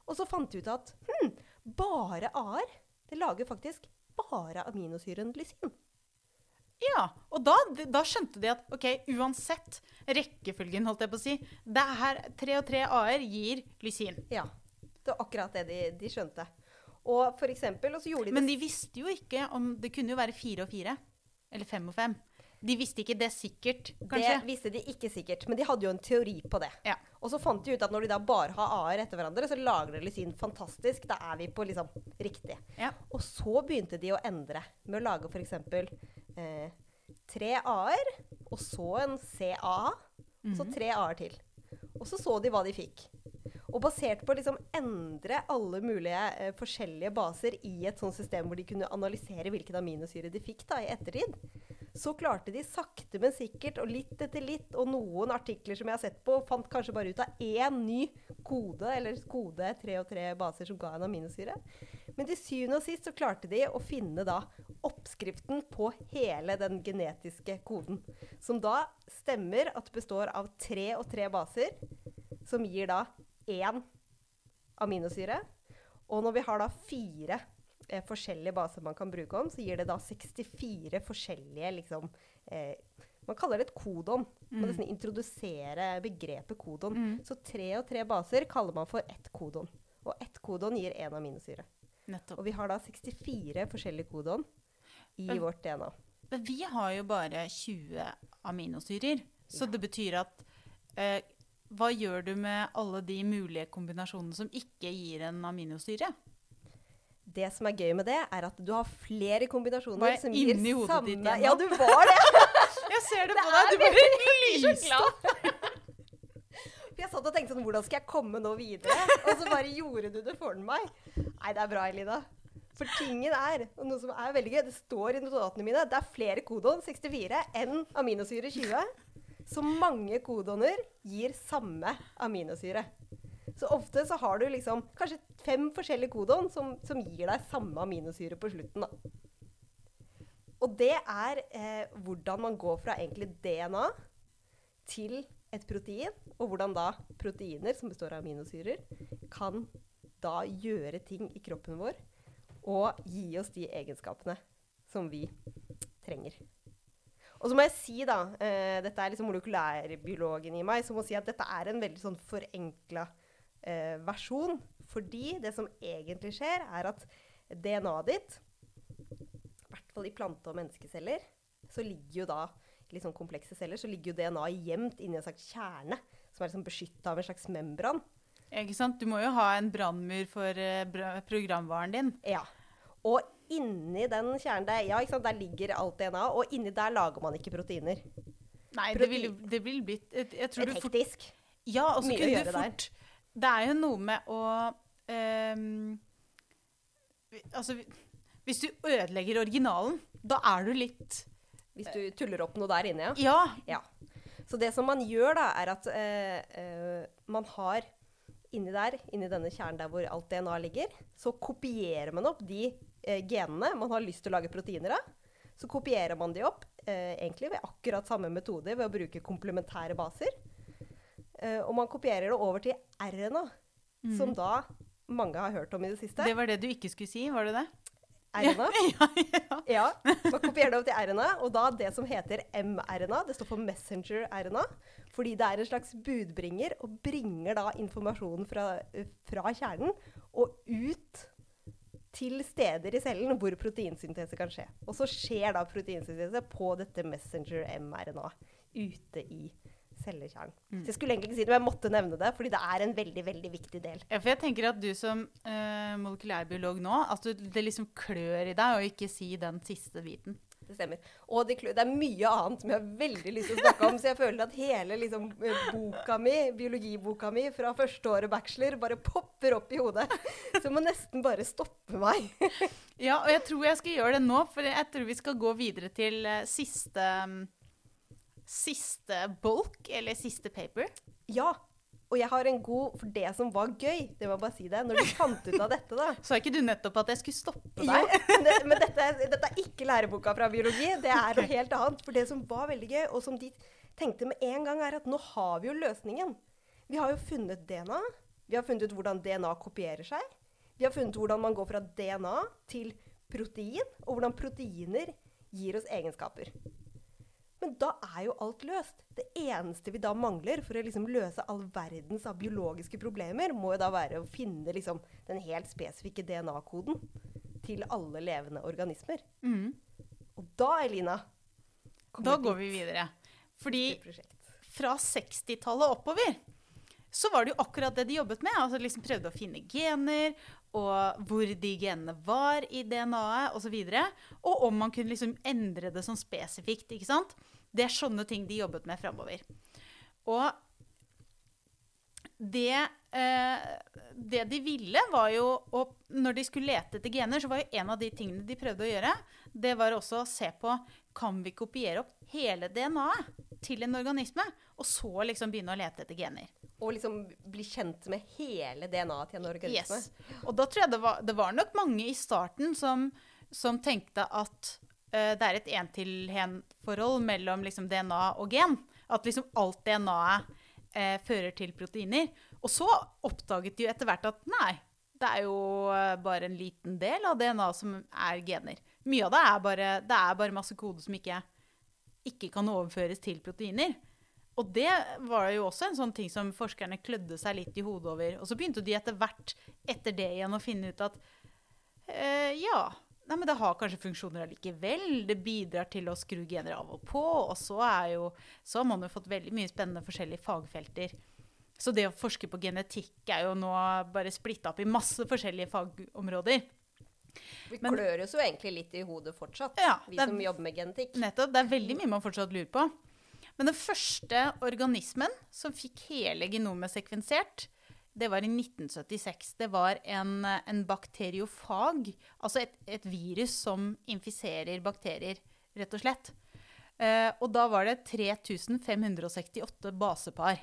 Og så fant de ut at hm, bare A-er, det lager faktisk bare aminosyren lysin. Ja, og da, da skjønte de at ok, uansett rekkefølgen, holdt jeg på å si, det er her tre og tre A-er gir lysin. Ja, det var akkurat det de, de skjønte. Og for eksempel, og så gjorde de Men de visste jo ikke om Det kunne jo være fire og fire. Eller fem og fem. De visste ikke det sikkert, kanskje. Det visste de ikke sikkert, men de hadde jo en teori på det. Ja. Og så fant de ut at når de da bare har A-er etter hverandre, så lager det lysin fantastisk. Da er vi på liksom riktig. Ja. Og så begynte de å endre med å lage f.eks. Eh, tre A-er, og så en CAA, og så tre A-er til. Og så så de hva de fikk. Og basert på å liksom endre alle mulige eh, forskjellige baser i et sånt system hvor de kunne analysere hvilken aminosyre de fikk da i ettertid, så klarte de sakte, men sikkert, og litt etter litt, og noen artikler som jeg har sett på, fant kanskje bare ut av én ny kode, eller kode tre og tre baser som ga en aminosyre. Men til syvende og sist så klarte de å finne da oppskriften på hele den genetiske koden. Som da stemmer at består av tre og tre baser, som gir da én aminosyre. Og når vi har da fire eh, forskjellige baser man kan bruke om, så gir det da 64 forskjellige liksom eh, Man kaller det et kodon. Man må nesten introdusere begrepet kodon. Mm. Så tre og tre baser kaller man for ett kodon. Og ett kodon gir én aminosyre. Nettopp. Og vi har da 64 forskjellige kodon i Men- vårt DNA. Men vi har jo bare 20 aminosyrer. Så det betyr at eh, Hva gjør du med alle de mulige kombinasjonene som ikke gir en aminosyre? Det som er gøy med det, er at du har flere kombinasjoner som gir samme ditt igjen? Ja, du var det! Jeg ser det Det på deg! Du bare lyste. opp. jeg satt og tenkte sånn Hvordan skal jeg komme nå videre? Og så bare gjorde du det for meg. Nei, det er bra, Elina. For tingen er, og noe som er veldig gøy, det står i notatene mine, det er flere kodon 64 enn aminosyre 20. Så mange kodoner gir samme aminosyre. Så ofte så har du liksom kanskje fem forskjellige kodon som, som gir deg samme aminosyre på slutten. da. Og det er eh, hvordan man går fra egentlig DNA til et protein, og hvordan da proteiner, som består av aminosyrer, kan da gjøre ting i kroppen vår og gi oss de egenskapene som vi trenger. Og så må jeg si, da eh, Dette er liksom molekylærbiologen i meg som må si at dette er en veldig sånn forenkla eh, versjon. Fordi det som egentlig skjer, er at DNA-et ditt, i hvert fall i plante- og menneskeceller, så ligger jo da sånn komplekse celler, så ligger jo DNA gjemt inni en slags kjerne som er liksom beskytta av en slags membran. Ikke sant? Du må jo ha en brannmur for uh, programvaren din. Ja. Og inni den kjernen der, ja, der ligger alt DNA, og inni der lager man ikke proteiner. Nei, det Protein- vil, jo- det vil bli jeg, jeg tror Det du fort. Ja, og så kunne du du der. fort Det er jo noe med å um, Altså, hvis du ødelegger originalen, da er du litt Hvis du tuller opp noe der inne, ja. Ja. Ja. Så det som man gjør da, er at uh, uh, man har inni der, inni denne kjernen der hvor alt DNA ligger, så kopierer man opp de genene man har lyst til å lage proteiner av. Så kopierer man de opp, eh, egentlig ved akkurat samme metode, ved å bruke komplementære baser. Eh, og man kopierer det over til RNA, som da mange har hørt om i det siste. Det var det du ikke skulle si, var det det? RNA. ja, ja. Ja, man kopierer det opp til RNA, og da det som heter mRNA, det står for messenger RNA, fordi det er en slags budbringer, og bringer da informasjonen fra, fra kjernen og ut til steder i cellen hvor proteinsyntese kan skje. Og så skjer da proteinsyntese på dette messenger mRNA ute i cellekjernen. Så jeg skulle egentlig ikke si det, men jeg måtte nevne det, fordi det er en veldig, veldig viktig del. Ja, for jeg tenker at du som uh, molekylærbiolog nå, at du, det liksom klør i deg å ikke si den siste biten. Det stemmer. Og det, det er mye annet som jeg har veldig lyst til å snakke om, så jeg føler at hele liksom, eh, boka mi, biologiboka mi fra første året bachelor bare popper opp i hodet. Så jeg må nesten bare stoppe meg. Ja, og jeg tror jeg skal gjøre det nå, for jeg tror vi skal gå videre til eh, siste mm, Siste bulk, eller siste paper. Ja. Og jeg har en god For det som var gøy, det må jeg bare si det, når du fant ut av dette, da Sa ikke du nettopp at jeg skulle stoppe deg? Jo, det, men dette, dette er ikke læreboka fra biologi. Det er noe helt annet. For det som var veldig gøy, og som de tenkte med en gang, er at nå har vi jo løsningen. Vi har jo funnet DNA. Vi har funnet ut hvordan DNA kopierer seg. Vi har funnet hvordan man går fra DNA til protein, og hvordan proteiner gir oss egenskaper. Men da er jo alt løst. Det eneste vi da mangler for å liksom løse all verdens av biologiske problemer, må jo da være å finne liksom den helt spesifikke DNA-koden til alle levende organismer. Mm. Og da, Elina Da går vi videre. Fordi fra 60-tallet oppover så var det jo akkurat det de jobbet med. altså liksom Prøvde å finne gener, og hvor de genene var i DNA-et osv. Og, så og om man kunne liksom endre det sånn spesifikt. ikke sant? Det er sånne ting de jobbet med framover. Og det, eh, det de ville, var jo å Når de skulle lete etter gener, så var jo en av de tingene de prøvde å gjøre, det var også å se på kan vi kopiere opp hele DNA-et til en organisme, og så liksom begynne å lete etter gener. Og liksom bli kjent med hele DNA-et til en organisme. Yes. Og da tror jeg det var, det var nok mange i starten som, som tenkte at det er et en-til-en-forhold mellom liksom DNA og gen. At liksom alt DNA-et eh, fører til proteiner. Og så oppdaget de jo etter hvert at nei, det er jo eh, bare en liten del av DNA som er gener. Mye av det er bare, det er bare masse kode som ikke, ikke kan overføres til proteiner. Og det var jo også en sånn ting som forskerne klødde seg litt i hodet over. Og så begynte de etter hvert etter det igjen å finne ut at eh, ja, nei, men det har kanskje funksjoner allikevel. Det bidrar til å skru gener av og på. Og så, er jo, så har man jo fått veldig mye spennende forskjellige fagfelter. Så det å forske på genetikk er jo nå bare splitta opp i masse forskjellige fagområder. Vi Men- klør oss jo egentlig litt i hodet fortsatt, Ja, vi er- som jobber med genetikk. Nettopp. Det er veldig mye man fortsatt lurer på. Men den første organismen som fikk hele genomet sekvensert det var i 1976. Det var en, en bakteriofag, altså et, et, virus som infiserer bakterier, rett og slett. Eh, og da var det 3568 basepar.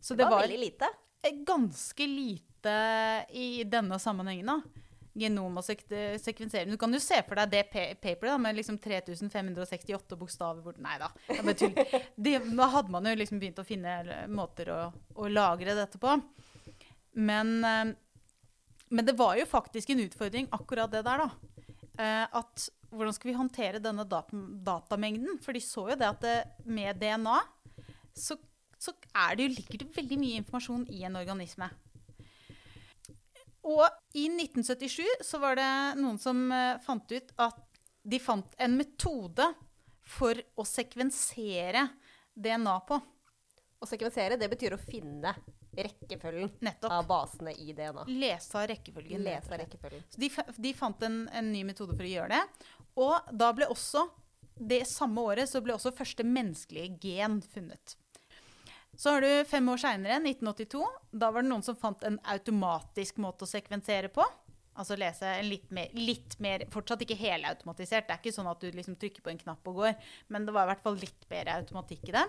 Så det, det var, var veldig lite? Ganske lite i denne sammenhengen, da genom og sek sekvensering. Du kan jo se for deg det paperet da, med liksom 3568 bokstaver bort. Nei da, da hadde man jo liksom begynt å finne måter å, å lagre dette på. Men, eh, men, det var jo faktisk en utfordring, akkurat det der, da. Eh, at hvordan skal vi håndtere denne dat datamengden? For de så jo det at det, med DNA så, så det jo, ligger det veldig mye informasjon i en organisme. Og i 1977 så var det noen som fant ut at de fant en metode for å sekvensere DNA på. Å sekvensere, det betyr å finne rekkefølgen Nettopp. av basene i DNA. Lese av rekkefølgen. Lese rekkefølgen. Så de, de fant en, en, ny metode for å gjøre det. Og da ble også, det samme året, så ble også første menneskelige gen funnet. Så har du fem år seinere, 1982. Da var det noen som fant en automatisk måte å sekvensere på. Altså lese litt mer, litt mer Fortsatt ikke helautomatisert. Det er ikke sånn at du liksom trykker på en knapp og går. Men det var i hvert fall litt bedre automatikk i det.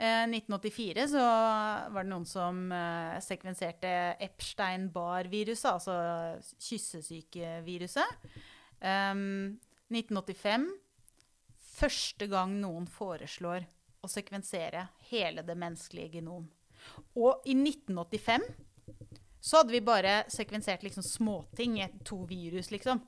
Eh, 1984 så var det noen som eh, sekvenserte Epstein-Barr-viruset, altså kyssesykeviruset. Um, 1985 Første gang noen foreslår å sekvensere hele det menneskelige genom. Og i 1985 så hadde vi bare sekvensert liksom småting, to virus, liksom.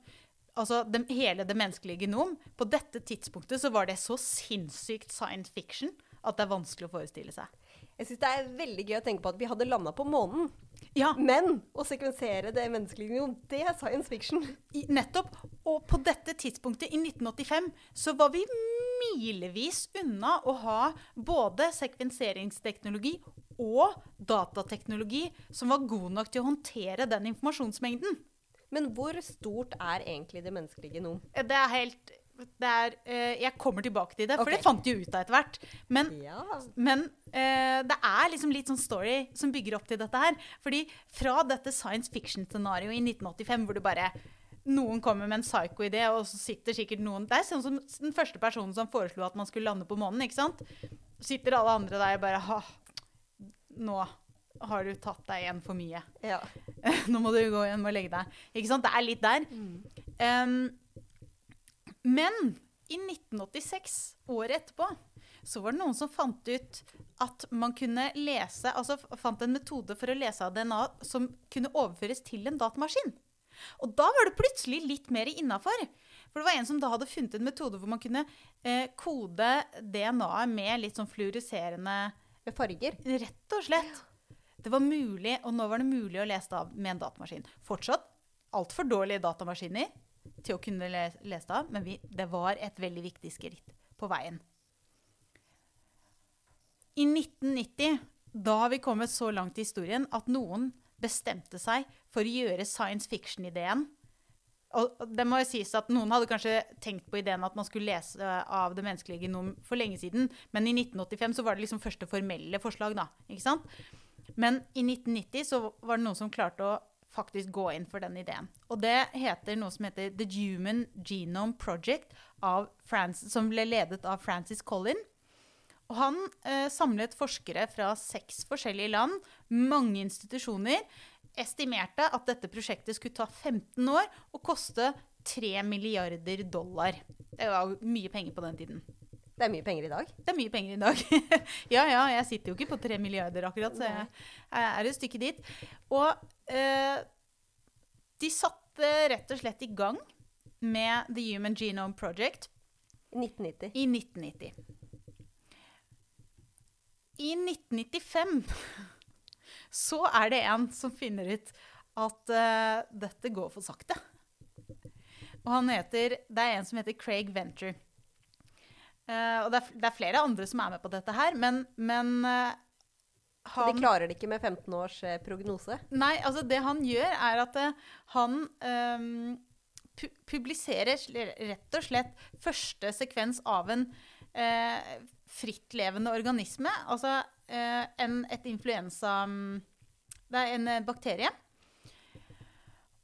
Altså de, hele det menneskelige genom. På dette tidspunktet så var det så sinnssykt science fiction at det er vanskelig å forestille seg. Jeg syns det er veldig gøy å tenke på at vi hadde landa på månen. Ja. Men å sekvensere det menneskelige genom, det er science fiction. I, nettopp. Og på dette tidspunktet, i 1985, så var vi milevis unna å ha både sekvenseringsteknologi og datateknologi som var god nok til å håndtere den informasjonsmengden. Men hvor stort er egentlig det menneskelige genom? Det er helt er, uh, jeg kommer tilbake til det, for okay. det fant de ut av etter hvert. Men, ja. men uh, det er liksom litt sånn story som bygger opp til dette her. Fordi fra dette science fiction-scenarioet i 1985, hvor du bare noen kommer med en psycho-idé, og så sitter sikkert noen Det er sånn som den første personen som foreslo at man skulle lande på månen. ikke sant? Sitter alle andre der og bare ha, Nå har du tatt deg igjen for mye. Ja. nå må du gå igjen og legge deg. Ikke sant? Det er litt der. Mm. Um, men i 1986, året etterpå, så var det noen som fant ut at man kunne lese Altså fant en metode for å lese av DNA som kunne overføres til en datamaskin. Og da var det plutselig litt mer innafor. For det var en som da hadde funnet en metode hvor man kunne eh, kode DNA-et med litt sånn fluoriserende farger? Rett og slett. Det var mulig, og nå var det mulig å lese det av med en datamaskin. Fortsatt altfor dårlige datamaskiner til å kunne lese, det av, men vi, det var et veldig viktig skritt på veien. I 1990, da har vi kommet så langt i historien at noen bestemte seg for å gjøre science fiction-ideen og det må jo sies at Noen hadde kanskje tenkt på ideen at man skulle lese av det menneskelige genom for lenge siden, men i 1985 så var det liksom første formelle forslag. da, ikke sant? Men i 1990 så var det noen som klarte å faktisk gå inn for den ideen. Og det heter noe som heter The Human Genome Project, Francis, som ble ledet av Francis Collin. Og han eh, samlet forskere fra seks forskjellige land, mange institusjoner, estimerte at dette prosjektet skulle ta 15 år og koste 3 milliarder dollar. Det var mye penger på den tiden. Det er mye penger i dag? Det er mye penger i dag. ja, ja, jeg sitter jo ikke på tre milliarder akkurat, så jeg, jeg er et stykke dit. Og eh, de satte rett og slett i gang med The Human Genome Project. I 1990. I 1990. I 1995 så er det en som finner ut at uh, dette går for sakte. Og han heter, Det er en som heter Craig Venture. Uh, og det er, det er, flere andre som er med på dette her, men, men uh, han, De klarer det ikke med 15 års prognose? Nei, altså det han gjør, er at han um, pu publiserer rett og slett første sekvens av en frittlevende organisme. Altså en, et influensa Det er en eh, bakterie.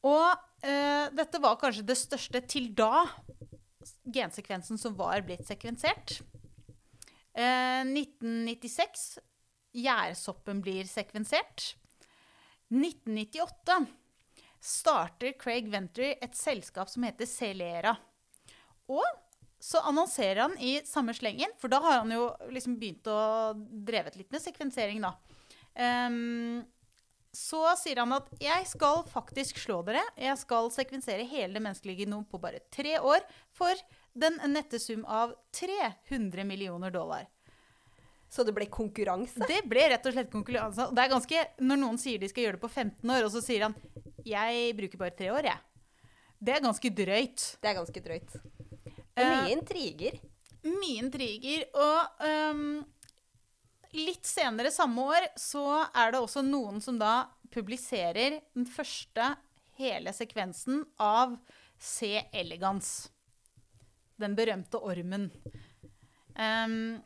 Og uh, dette var kanskje det største til da gensekvensen som var blitt sekvensert. Eh, 1996 gjærsoppen blir sekvensert. 1998 starter Craig Ventry et selskap som heter Celera. Og så annonserer han i samme slengen, for da har han jo liksom begynt å drevet litt med sekvensering, da. Ehm, så sier han at 'jeg skal faktisk slå dere'. Jeg skal sekvensere hele det menneskelige genom på bare tre år for den nette sum av 300 millioner dollar. Så det ble konkurranse? Det ble rett og slett konkurranse. Det er ganske, Når noen sier de skal gjøre det på 15 år, og så sier han 'jeg bruker bare tre år', jeg. Det er ganske drøyt. Det er ganske drøyt. Det er mye intriger. Mye intriger. Og øhm, litt senere samme år så er det også noen som da publiserer den første hele sekvensen av C. elegans. Den berømte ormen. Um,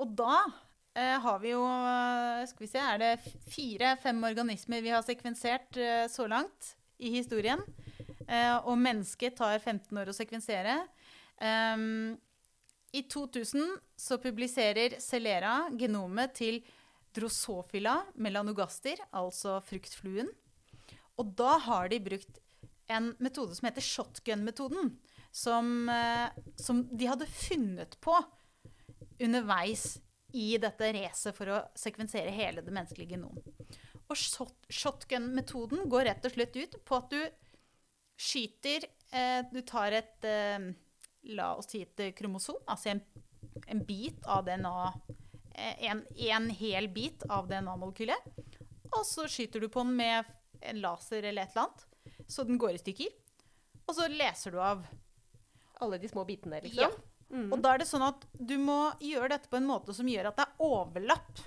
og da uh, har vi jo eh, Skal vi se, er det fire-fem organismer vi har sekvensert uh, så langt i historien. Uh, og mennesket tar 15 år å sekvensere. Ehm, I 2000 så publiserer Celera genomet til Drosophila melanogaster, altså fruktfluen. Og da har de brukt en metode som heter shotgun-metoden. Som, eh, som de hadde funnet på underveis i dette racet for å sekvensere hele det menneskelige genom. Og shotgun-metoden går rett og slett ut på at du skyter eh, Du tar et eh, La oss si et kromosom, altså en, en bit av DNA eh, en, en hel bit av DNA-molekylet. Og så skyter du på den med en laser eller et eller annet, så den går i stykker. Og så leser du av. Alle de små bitene, liksom. Ja. Og da er det sånn at du må gjøre dette på en måte som gjør at det er overlapp.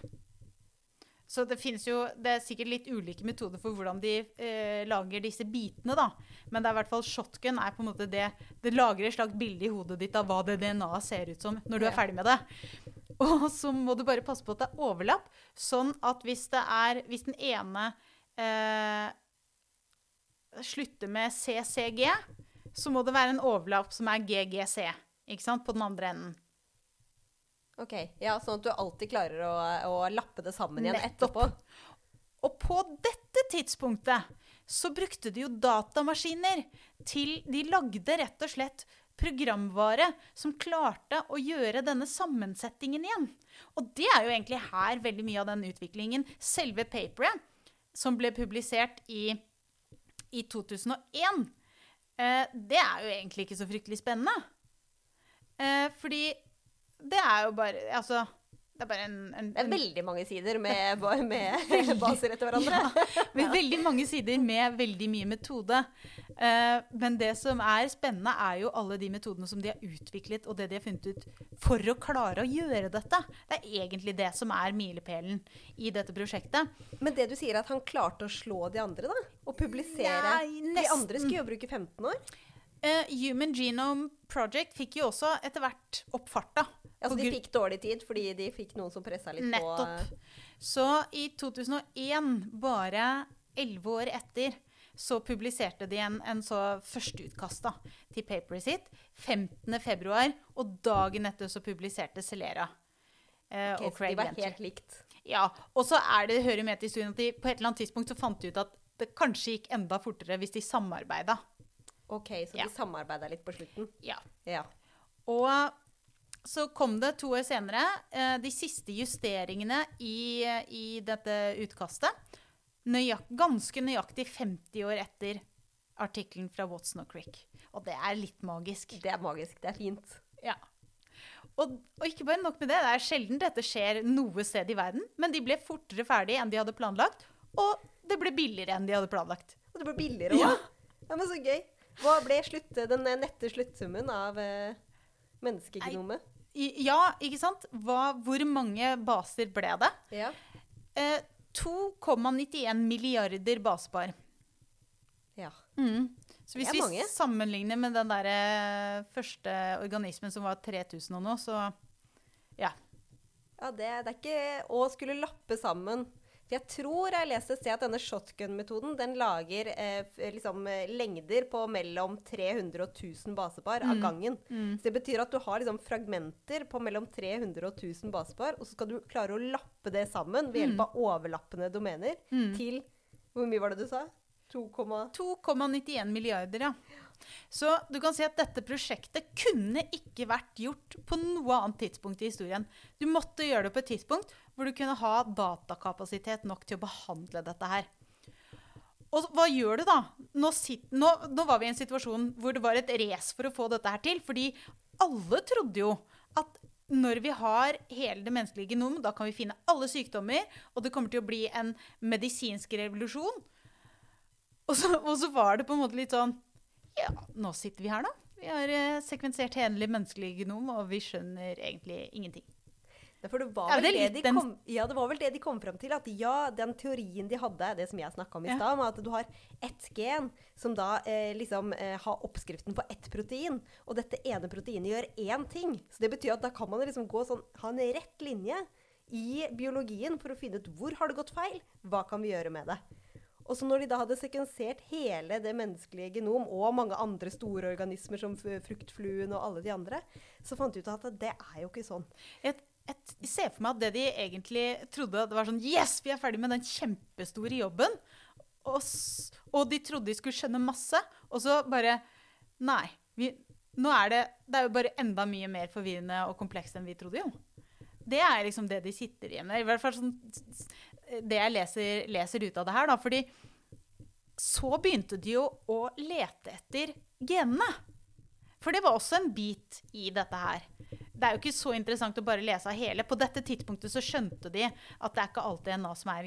Så det finnes jo Det er sikkert litt ulike metoder for hvordan de eh, lager disse bitene, da. Men det er i hvert fall shotgun er på en måte det Det lager et slags bilde i hodet ditt av hva det DNA-et ser ut som når du er ferdig med det. Og så må du bare passe på at det er overlapp, sånn at hvis det er Hvis den ene eh, slutter med CCG, så må det være en overlapp som er GGC. Ikke sant? På den andre enden. Ok, ja, Sånn at du alltid klarer å, å lappe det sammen igjen Nettopp. etterpå. Og på dette tidspunktet så brukte de jo datamaskiner til De lagde rett og slett programvare som klarte å gjøre denne sammensetningen igjen. Og det er jo egentlig her veldig mye av den utviklingen Selve paperet, som ble publisert i, i 2001, eh, det er jo egentlig ikke så fryktelig spennende. Eh, fordi det er jo bare Altså, det er bare en, en, Det er veldig mange sider med, med baser etter hverandre. ja, med veldig mange sider med veldig mye metode. Uh, men det som er spennende, er jo alle de metodene som de har utviklet, og det de har funnet ut for å klare å gjøre dette. Det er egentlig det som er milepælen i dette prosjektet. Men det du sier, er at han klarte å slå de andre, da? Og publisere? Nei, De andre skulle jo bruke 15 år. Eh, Human Genome Project fikk jo også etter hvert opp farta. Altså, de fikk dårlig tid fordi de fikk noen som pressa litt Nettopp. Så i 2001, bare elleve år etter, så publiserte de en, en så førsteutkast til paperet sitt 15. februar, og dagen etter så publiserte Celera. Uh, okay, og Craig de var Venture. helt likt. Ja, og så er det, hører med til historien at de på et eller annet tidspunkt så fant de ut at det kanskje gikk enda fortere hvis de samarbeida. Ok, så Ja. de samarbeida litt på slutten. Ja. Ja. Og så kom det to år senere eh, de siste justeringene i, i dette utkastet. Nøyak, ganske nøyaktig 50 år etter artikkelen fra Watson og Crick. Og det er litt magisk. Det er magisk. Det er fint. Ja. Og, og ikke bare nok med det, det er sjelden dette skjer noe sted i verden, men de ble fortere ferdig enn de hadde planlagt, og det ble billigere enn de hadde planlagt. Og det ble billigere òg. Ja. Ja. men så gøy. Hva ble slutt, den nette sluttsummen av eh, menneskegenomet? Ja, ikke sant? Hva, hvor mange baser ble det? Ja. Eh, 2,91 milliarder basepar. ja. Mm. Så hvis vi sammenligner med den der eh, første organismen som var 3000 og noe, så ja. Ja, det, det er ikke å skulle lappe sammen. Jeg tror jeg leste et sted at denne shotgun-metoden den lager eh, liksom, eh, lengder på mellom 300 og 1000 basepar av gangen. Så det betyr at du har liksom, fragmenter på mellom 300 og 1000 basepar, og så skal du klare å lappe det sammen ved hjelp av overlappende domener til Hvor mye var det du sa? 2,91 milliarder, ja. Så du kan si at dette prosjektet kunne ikke vært gjort på noe annet tidspunkt i historien. Du måtte gjøre det på et tidspunkt hvor du kunne ha datakapasitet nok til å behandle dette her. Og hva gjør du da? Nå, sitt, nå, nå var vi i en situasjon hvor det var et race for å få dette her til. Fordi alle trodde jo at når vi har hele det menneskelige genom, da kan vi finne alle sykdommer, og det kommer til å bli en medisinsk revolusjon. Og så, og så var det på en måte litt sånn Ja, nå sitter vi her, da. Vi har eh, sekvensert det menneskelige genom, og vi skjønner egentlig ingenting. Ja, for det var, Ja, vel det de kom, ja, det var vel det de kom fram til. At ja, den teorien de hadde, det som jeg snakka om i Ja. stad, med at du har ett gen som da eh, liksom eh, har oppskriften på ett protein, og dette ene proteinet gjør én ting. Så det betyr at da kan man liksom gå sånn, ha en rett linje i biologien for å finne ut hvor har det gått feil, hva kan vi gjøre med det. Og så når de da hadde sekvensert hele det menneskelige genom og mange andre store organismer som fruktfluen og alle de andre, så fant de ut at det er jo ikke sånn. Jeg, jeg ser for meg at det de egentlig trodde det var sånn Yes, vi er ferdig med den kjempestore jobben. Og, og de trodde de skulle skjønne masse. Og så bare Nei. Vi, nå er det Det er jo bare enda mye mer forvirrende og komplekst enn vi trodde, jo. Det er liksom det de sitter igjen med. I hvert fall sånn, det jeg leser, leser ut av det her, da. Fordi så begynte de jo å lete etter genene. For det var også en bit i dette her. Det er jo ikke så interessant å bare lese av hele. På dette tidspunktet så skjønte de at det er ikke alt DNA som er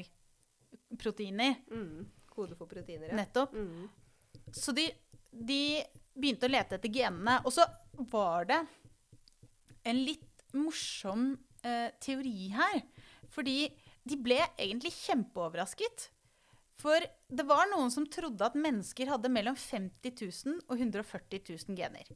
proteiner. Mm. Kode for proteiner, ja. Nettopp. Mm. Så de, de begynte å lete etter genene. Og så var det en litt morsom eh, teori her. Fordi de ble egentlig kjempeoverrasket. For det var noen som trodde at mennesker hadde mellom 50 000 og 140 000 gener.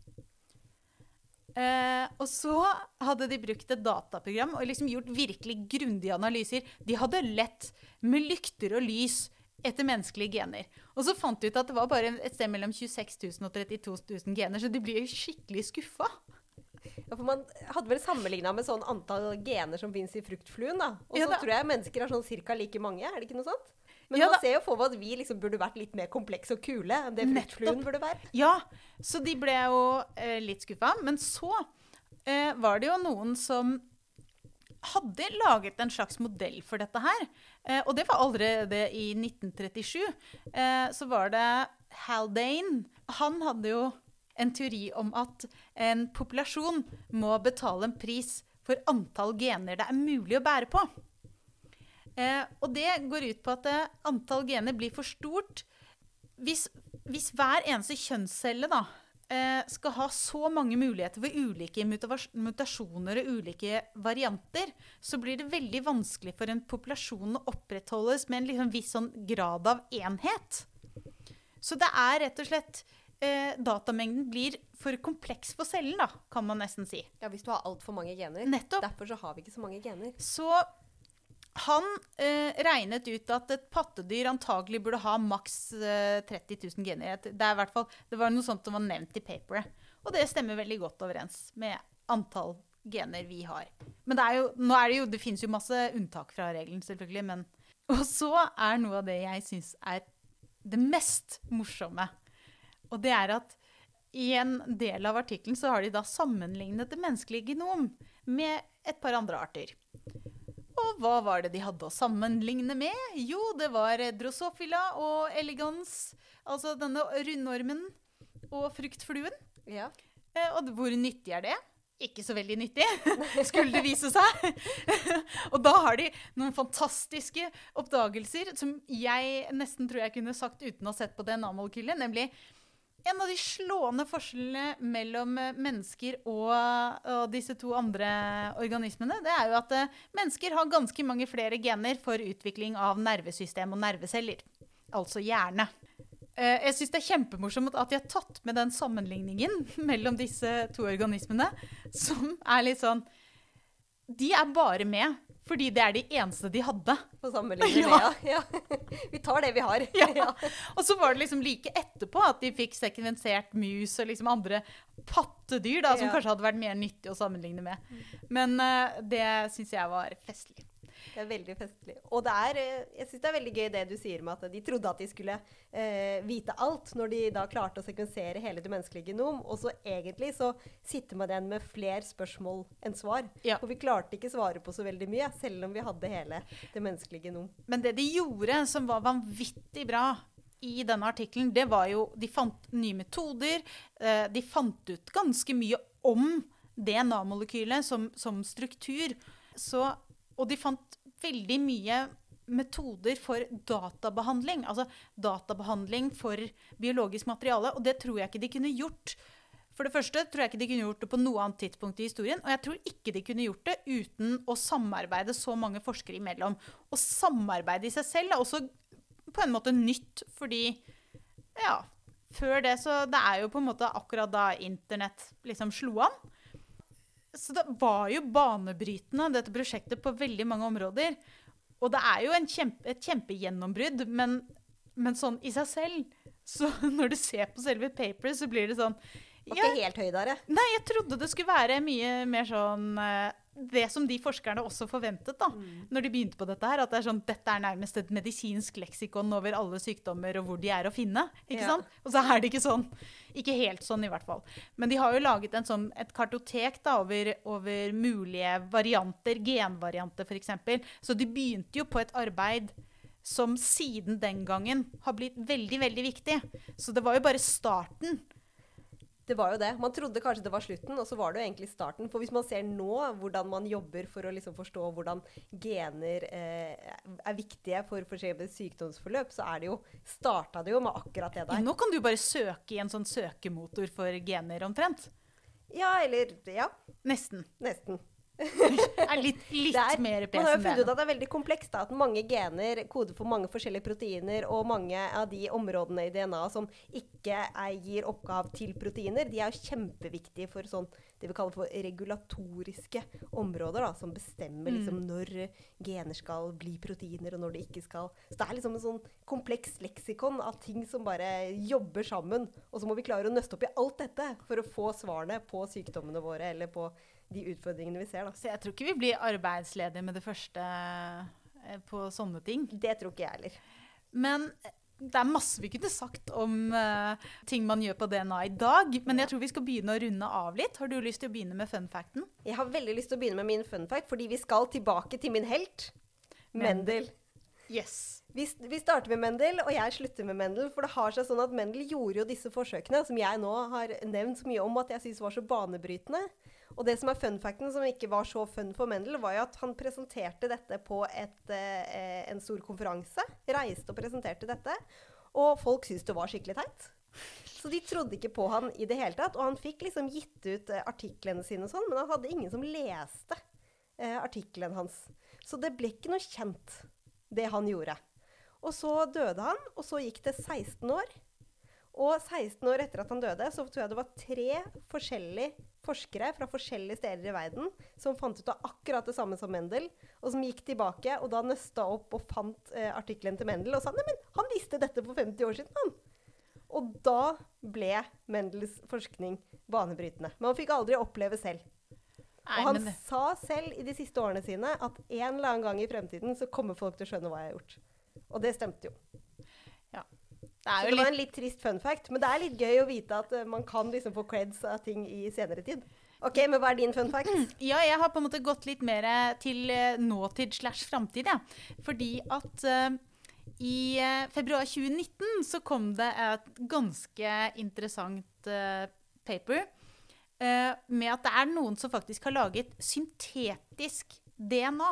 Eh, og så hadde de brukt et dataprogram og liksom gjort virkelig grundige analyser. De hadde lett med lykter og lys etter menneskelige gener. Og så fant de ut at det var bare et sted mellom 26 000 og 32 000 gener, så de blir skikkelig skuffa. Ja, for man hadde vel sammenligna med sånn antall gener som fins i fruktfluen. da. Og så Ja, tror jeg mennesker er sånn cirka like mange. Er det ikke noe sånt? Men Ja, man ser jo for seg at vi liksom burde vært litt mer komplekse og kule enn det fruktfluen burde være. Ja, så de ble jo eh, litt skuffa. Men så eh, var det jo noen som hadde laget en slags modell for dette her. Eh, og det var allerede i 1937. Eh, så var det Haldane. Han hadde jo en teori om at en populasjon må betale en pris for antall gener det er mulig å bære på. Eh, og det går ut på at eh, antall gener blir for stort hvis, hvis hver eneste kjønnscelle da, eh, skal ha så mange muligheter for ulike mutasjoner og ulike varianter, så blir det veldig vanskelig for en populasjon å opprettholdes med en liksom viss sånn grad av enhet. Så det er rett og slett eh, Datamengden blir for kompleks for cellen, da, kan man nesten si. Ja, Hvis du har altfor mange gener. Nettopp. Derfor så har vi ikke så mange gener. Så han eh, regnet ut at et pattedyr antagelig burde ha maks eh, 30 000 gener. Det, det var noe sånt som var nevnt i paperet. Og det stemmer veldig godt overens med antall gener vi har. Men det, er jo, nå er det, jo, det finnes jo masse unntak fra regelen, selvfølgelig. Men, og så er noe av det jeg syns er det mest morsomme. Og det er at i en del av artikkelen så har de da sammenlignet det menneskelige genom med et par andre arter. Og hva var det de hadde å sammenligne med? Jo, det var drosophila og elegans, altså denne rundormen og fruktfluen. Ja. Eh, Og hvor nyttig er det? Ikke så veldig nyttig, skulle det vise seg. og da har de noen fantastiske oppdagelser som jeg nesten tror jeg kunne sagt uten å ha sett på DNA-molekylet, nemlig en av de slående forskjellene mellom eh, mennesker og, og disse to andre organismene, det er jo at eh, mennesker har ganske mange flere gener for utvikling av nervesystem og nerveceller. Altså hjerne. Eh, Jeg syns det er kjempemorsomt at de har tatt med den sammenligningen mellom disse to organismene, som er litt sånn De er bare med Fordi det er de eneste de hadde. På sammenligning ja. ja. Vi tar det vi har. Ja. Og så var det liksom like etterpå at de fikk sekvensert mus og liksom andre pattedyr da, som Ja. kanskje hadde vært mer nyttig å sammenligne med. Men uh, det syns jeg var festlig. Det er veldig festlig. Og det er, eh, jeg syns det er veldig gøy det du sier med at de trodde at de skulle eh, vite alt, når de da klarte å sekvensere hele det menneskelige genom. Og så egentlig så sitter man igjen med flere spørsmål enn svar. Ja. For vi klarte ikke svare på så veldig mye, selv om vi hadde hele det menneskelige genom. Men det de gjorde som var vanvittig bra i denne artikkelen, det var jo De fant nye metoder. eh, De fant ut ganske mye om DNA-molekylet som, som struktur. Så, og de fant veldig mye metoder for databehandling. Altså databehandling for biologisk materiale. Og det tror jeg ikke de kunne gjort. For det første tror jeg ikke de kunne gjort det på noe annet tidspunkt i historien. Og jeg tror ikke de kunne gjort det uten å samarbeide så mange forskere imellom. Og samarbeide i seg selv er også på en måte nytt, fordi ja, før det så Det er jo på en måte akkurat da internett liksom slo an. Så det var jo banebrytende, dette prosjektet, på veldig mange områder. Og det er jo en kjempe, et kjempegjennombrudd, men, men sånn i seg selv Så når du ser på selve paperet, så blir det sånn Var ja, ikke helt høydere. Nei, jeg trodde det skulle være mye mer sånn eh, Det som de forskerne også forventet da, når de begynte på dette her. At det er sånn, dette er nærmest et medisinsk leksikon over alle sykdommer og hvor de er å finne. ikke Ja. sant? Og så er det ikke sånn. Ikke helt sånn, i hvert fall. Men de har jo laget en sånn, et kartotek da, over, over mulige varianter, genvarianter f.eks. Så de begynte jo på et arbeid som siden den gangen har blitt veldig, veldig viktig. Så det var jo bare starten. Det var jo det. Man trodde kanskje det var slutten, og så var det jo egentlig starten. For hvis man ser nå hvordan man jobber for å liksom forstå hvordan gener eh, er viktige for forskjellige sykdomsforløp, så er det jo, starta det jo med akkurat det der. Nå kan du bare søke i en sånn søkemotor for gener omtrent. Ja, eller Ja, Nesten. nesten. Er litt, litt er- mer Man har jo funnet ut det. at det er veldig komplekst. Da, at mange gener koder for mange forskjellige proteiner, og mange av de områdene i DNA som ikke er, gir oppgave til proteiner, de er jo kjempeviktige for sånn, det vi kaller for regulatoriske områder, da, som bestemmer liksom, når gener skal bli proteiner, og når de ikke skal. Så det er liksom en sånn kompleks leksikon av ting som bare jobber sammen. Og så må vi klare å nøste opp i alt dette for å få svarene på sykdommene våre, eller på de utfordringene vi ser. Da. Så jeg tror ikke vi blir arbeidsledige med det første eh, på sånne ting. Det tror ikke jeg heller. Men eh, det er masse vi kunne sagt om uh, ting man gjør på DNA i dag. Men jeg tror vi skal begynne å runde av litt. Har du lyst til å begynne med fun facten? Jeg har veldig lyst til å begynne med min fun fact, fordi vi skal tilbake til min helt. Mendel. Yes. Vi, vi starter med Mendel, og jeg slutter med Mendel. For det har seg sånn at Mendel gjorde jo disse forsøkene, som jeg nå har nevnt så mye om at jeg syns var så banebrytende. Og det som er fun facten, som ikke var så fun for Mendel, var jo at han presenterte dette på et, eh, en stor konferanse. Reiste og presenterte dette. Og folk syntes det var skikkelig teit. Så de trodde ikke på han i det hele tatt. Og han fikk liksom gitt ut eh, artiklene sine og sånn, men han hadde ingen som leste eh, artikkelen hans. Så det ble ikke noe kjent, det han gjorde. Og så døde han, og så gikk det 16 år. Og 16 år etter at han døde, så tror jeg det var tre forskjellige forskere fra forskjellige steder i verden som fant ut av akkurat det samme som Mendel, og som gikk tilbake og da nøsta opp og fant eh, artikkelen til Mendel og sa nei, men han visste dette for 50 år siden, han. Og da ble Mendels forskning banebrytende. Men han fikk aldri oppleve selv. Nei, og han men sa selv i de siste årene sine at en eller annen gang i fremtiden så kommer folk til å skjønne hva jeg har gjort. Og det stemte jo. Det det var en litt trist fun fact, men det er litt gøy å vite at eh, man kan liksom få creds av ting i senere tid. Ok, men hva er din fun fact? Ja, jeg har på en måte gått litt mer til eh, nåtid slash framtid, Ja. Fordi at uh, i eh, februar 2019 så kom det et ganske interessant uh, paper uh, med at det er noen som faktisk har laget syntetisk DNA.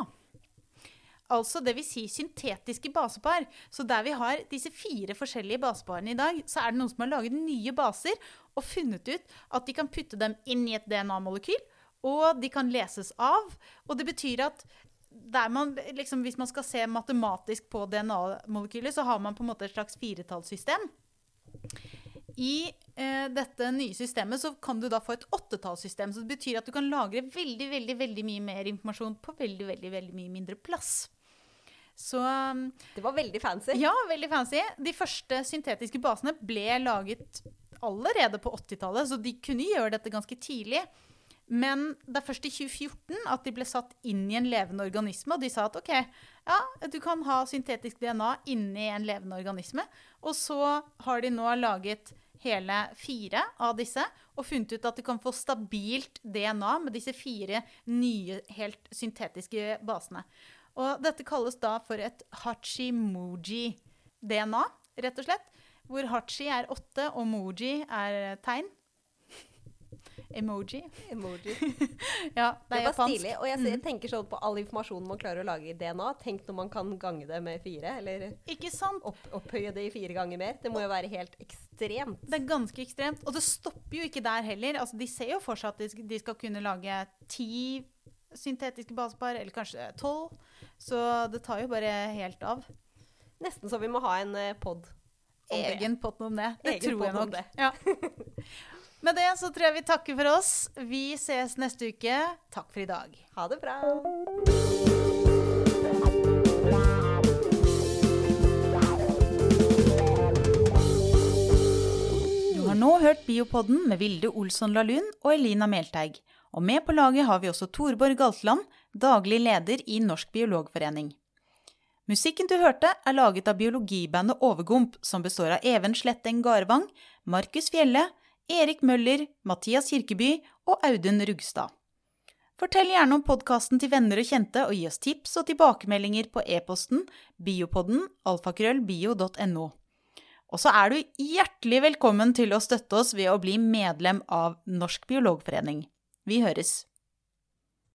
Altså vil si syntetiske basepar. Så der vi har disse fire forskjellige baseparene i dag, så er det noen som har laget nye baser og funnet ut at de kan putte dem inn i et DNA-molekyl, og de kan leses av. Og det betyr at man, liksom, hvis man skal se matematisk på DNA-molekyler, så har man på en måte et slags firetallssystem. I eh, dette nye systemet så kan du da få et åttetallssystem. Så det betyr at du kan lagre veldig, veldig, veldig mye mer informasjon på veldig, veldig, veldig mye mindre plass. Så um, Det var veldig fancy. ja, veldig fancy. De første syntetiske basene ble laget allerede på 80-tallet, så de kunne gjøre dette ganske tidlig. Men det er først i 2014 at de ble satt inn i en levende organisme, og de sa at OK, ja, du kan ha syntetisk DNA inni en levende organisme. Og så har de nå laget hele fire av disse og funnet ut at du kan få stabilt DNA med disse fire nye, helt syntetiske basene. Og dette kalles da for et Hachimoji-DNA, rett og slett. Hvor Hachi er åtte, og moji er tegn. Emoji. Emoji. Ja, det Det var japansk. stilig. Og jeg, jeg tenker sånn på all informasjonen man klarer å lage i DNA. Tenk når man kan gange det med fire, eller opp, opphøye det i fire ganger mer. Det må jo være helt ekstremt. Det er ganske ekstremt. Og det stopper jo ikke der heller. Altså, de ser jo for seg at de de skal kunne lage ti syntetiske basepar, eller kanskje tolv. Så det tar jo bare helt av. Nesten så vi må ha en uh, pod. Egen pod om det. Det Egen tror jeg nok. Ja. Med det så tror jeg vi takker for oss. Vi ses neste uke. Takk for i dag. Ha det bra. Du har nå hørt Biopodden med Vilde Olsson Lahlun og Elina Melteig. Og med på laget har vi også Torborg Galtland, daglig leder i Norsk biologforening. Musikken du hørte, er laget av biologibandet Overgump, som består av Even Sletteng Garvang, Markus Fjelle, Erik Møller, Mathias Kirkeby og Audun Rugstad. Fortell gjerne om podkasten til venner og kjente, og gi oss tips og tilbakemeldinger på e-posten biopodden alfakrøllbio.no. Og så er du hjertelig velkommen til å støtte oss ved å bli medlem av Norsk biologforening. Vi høres.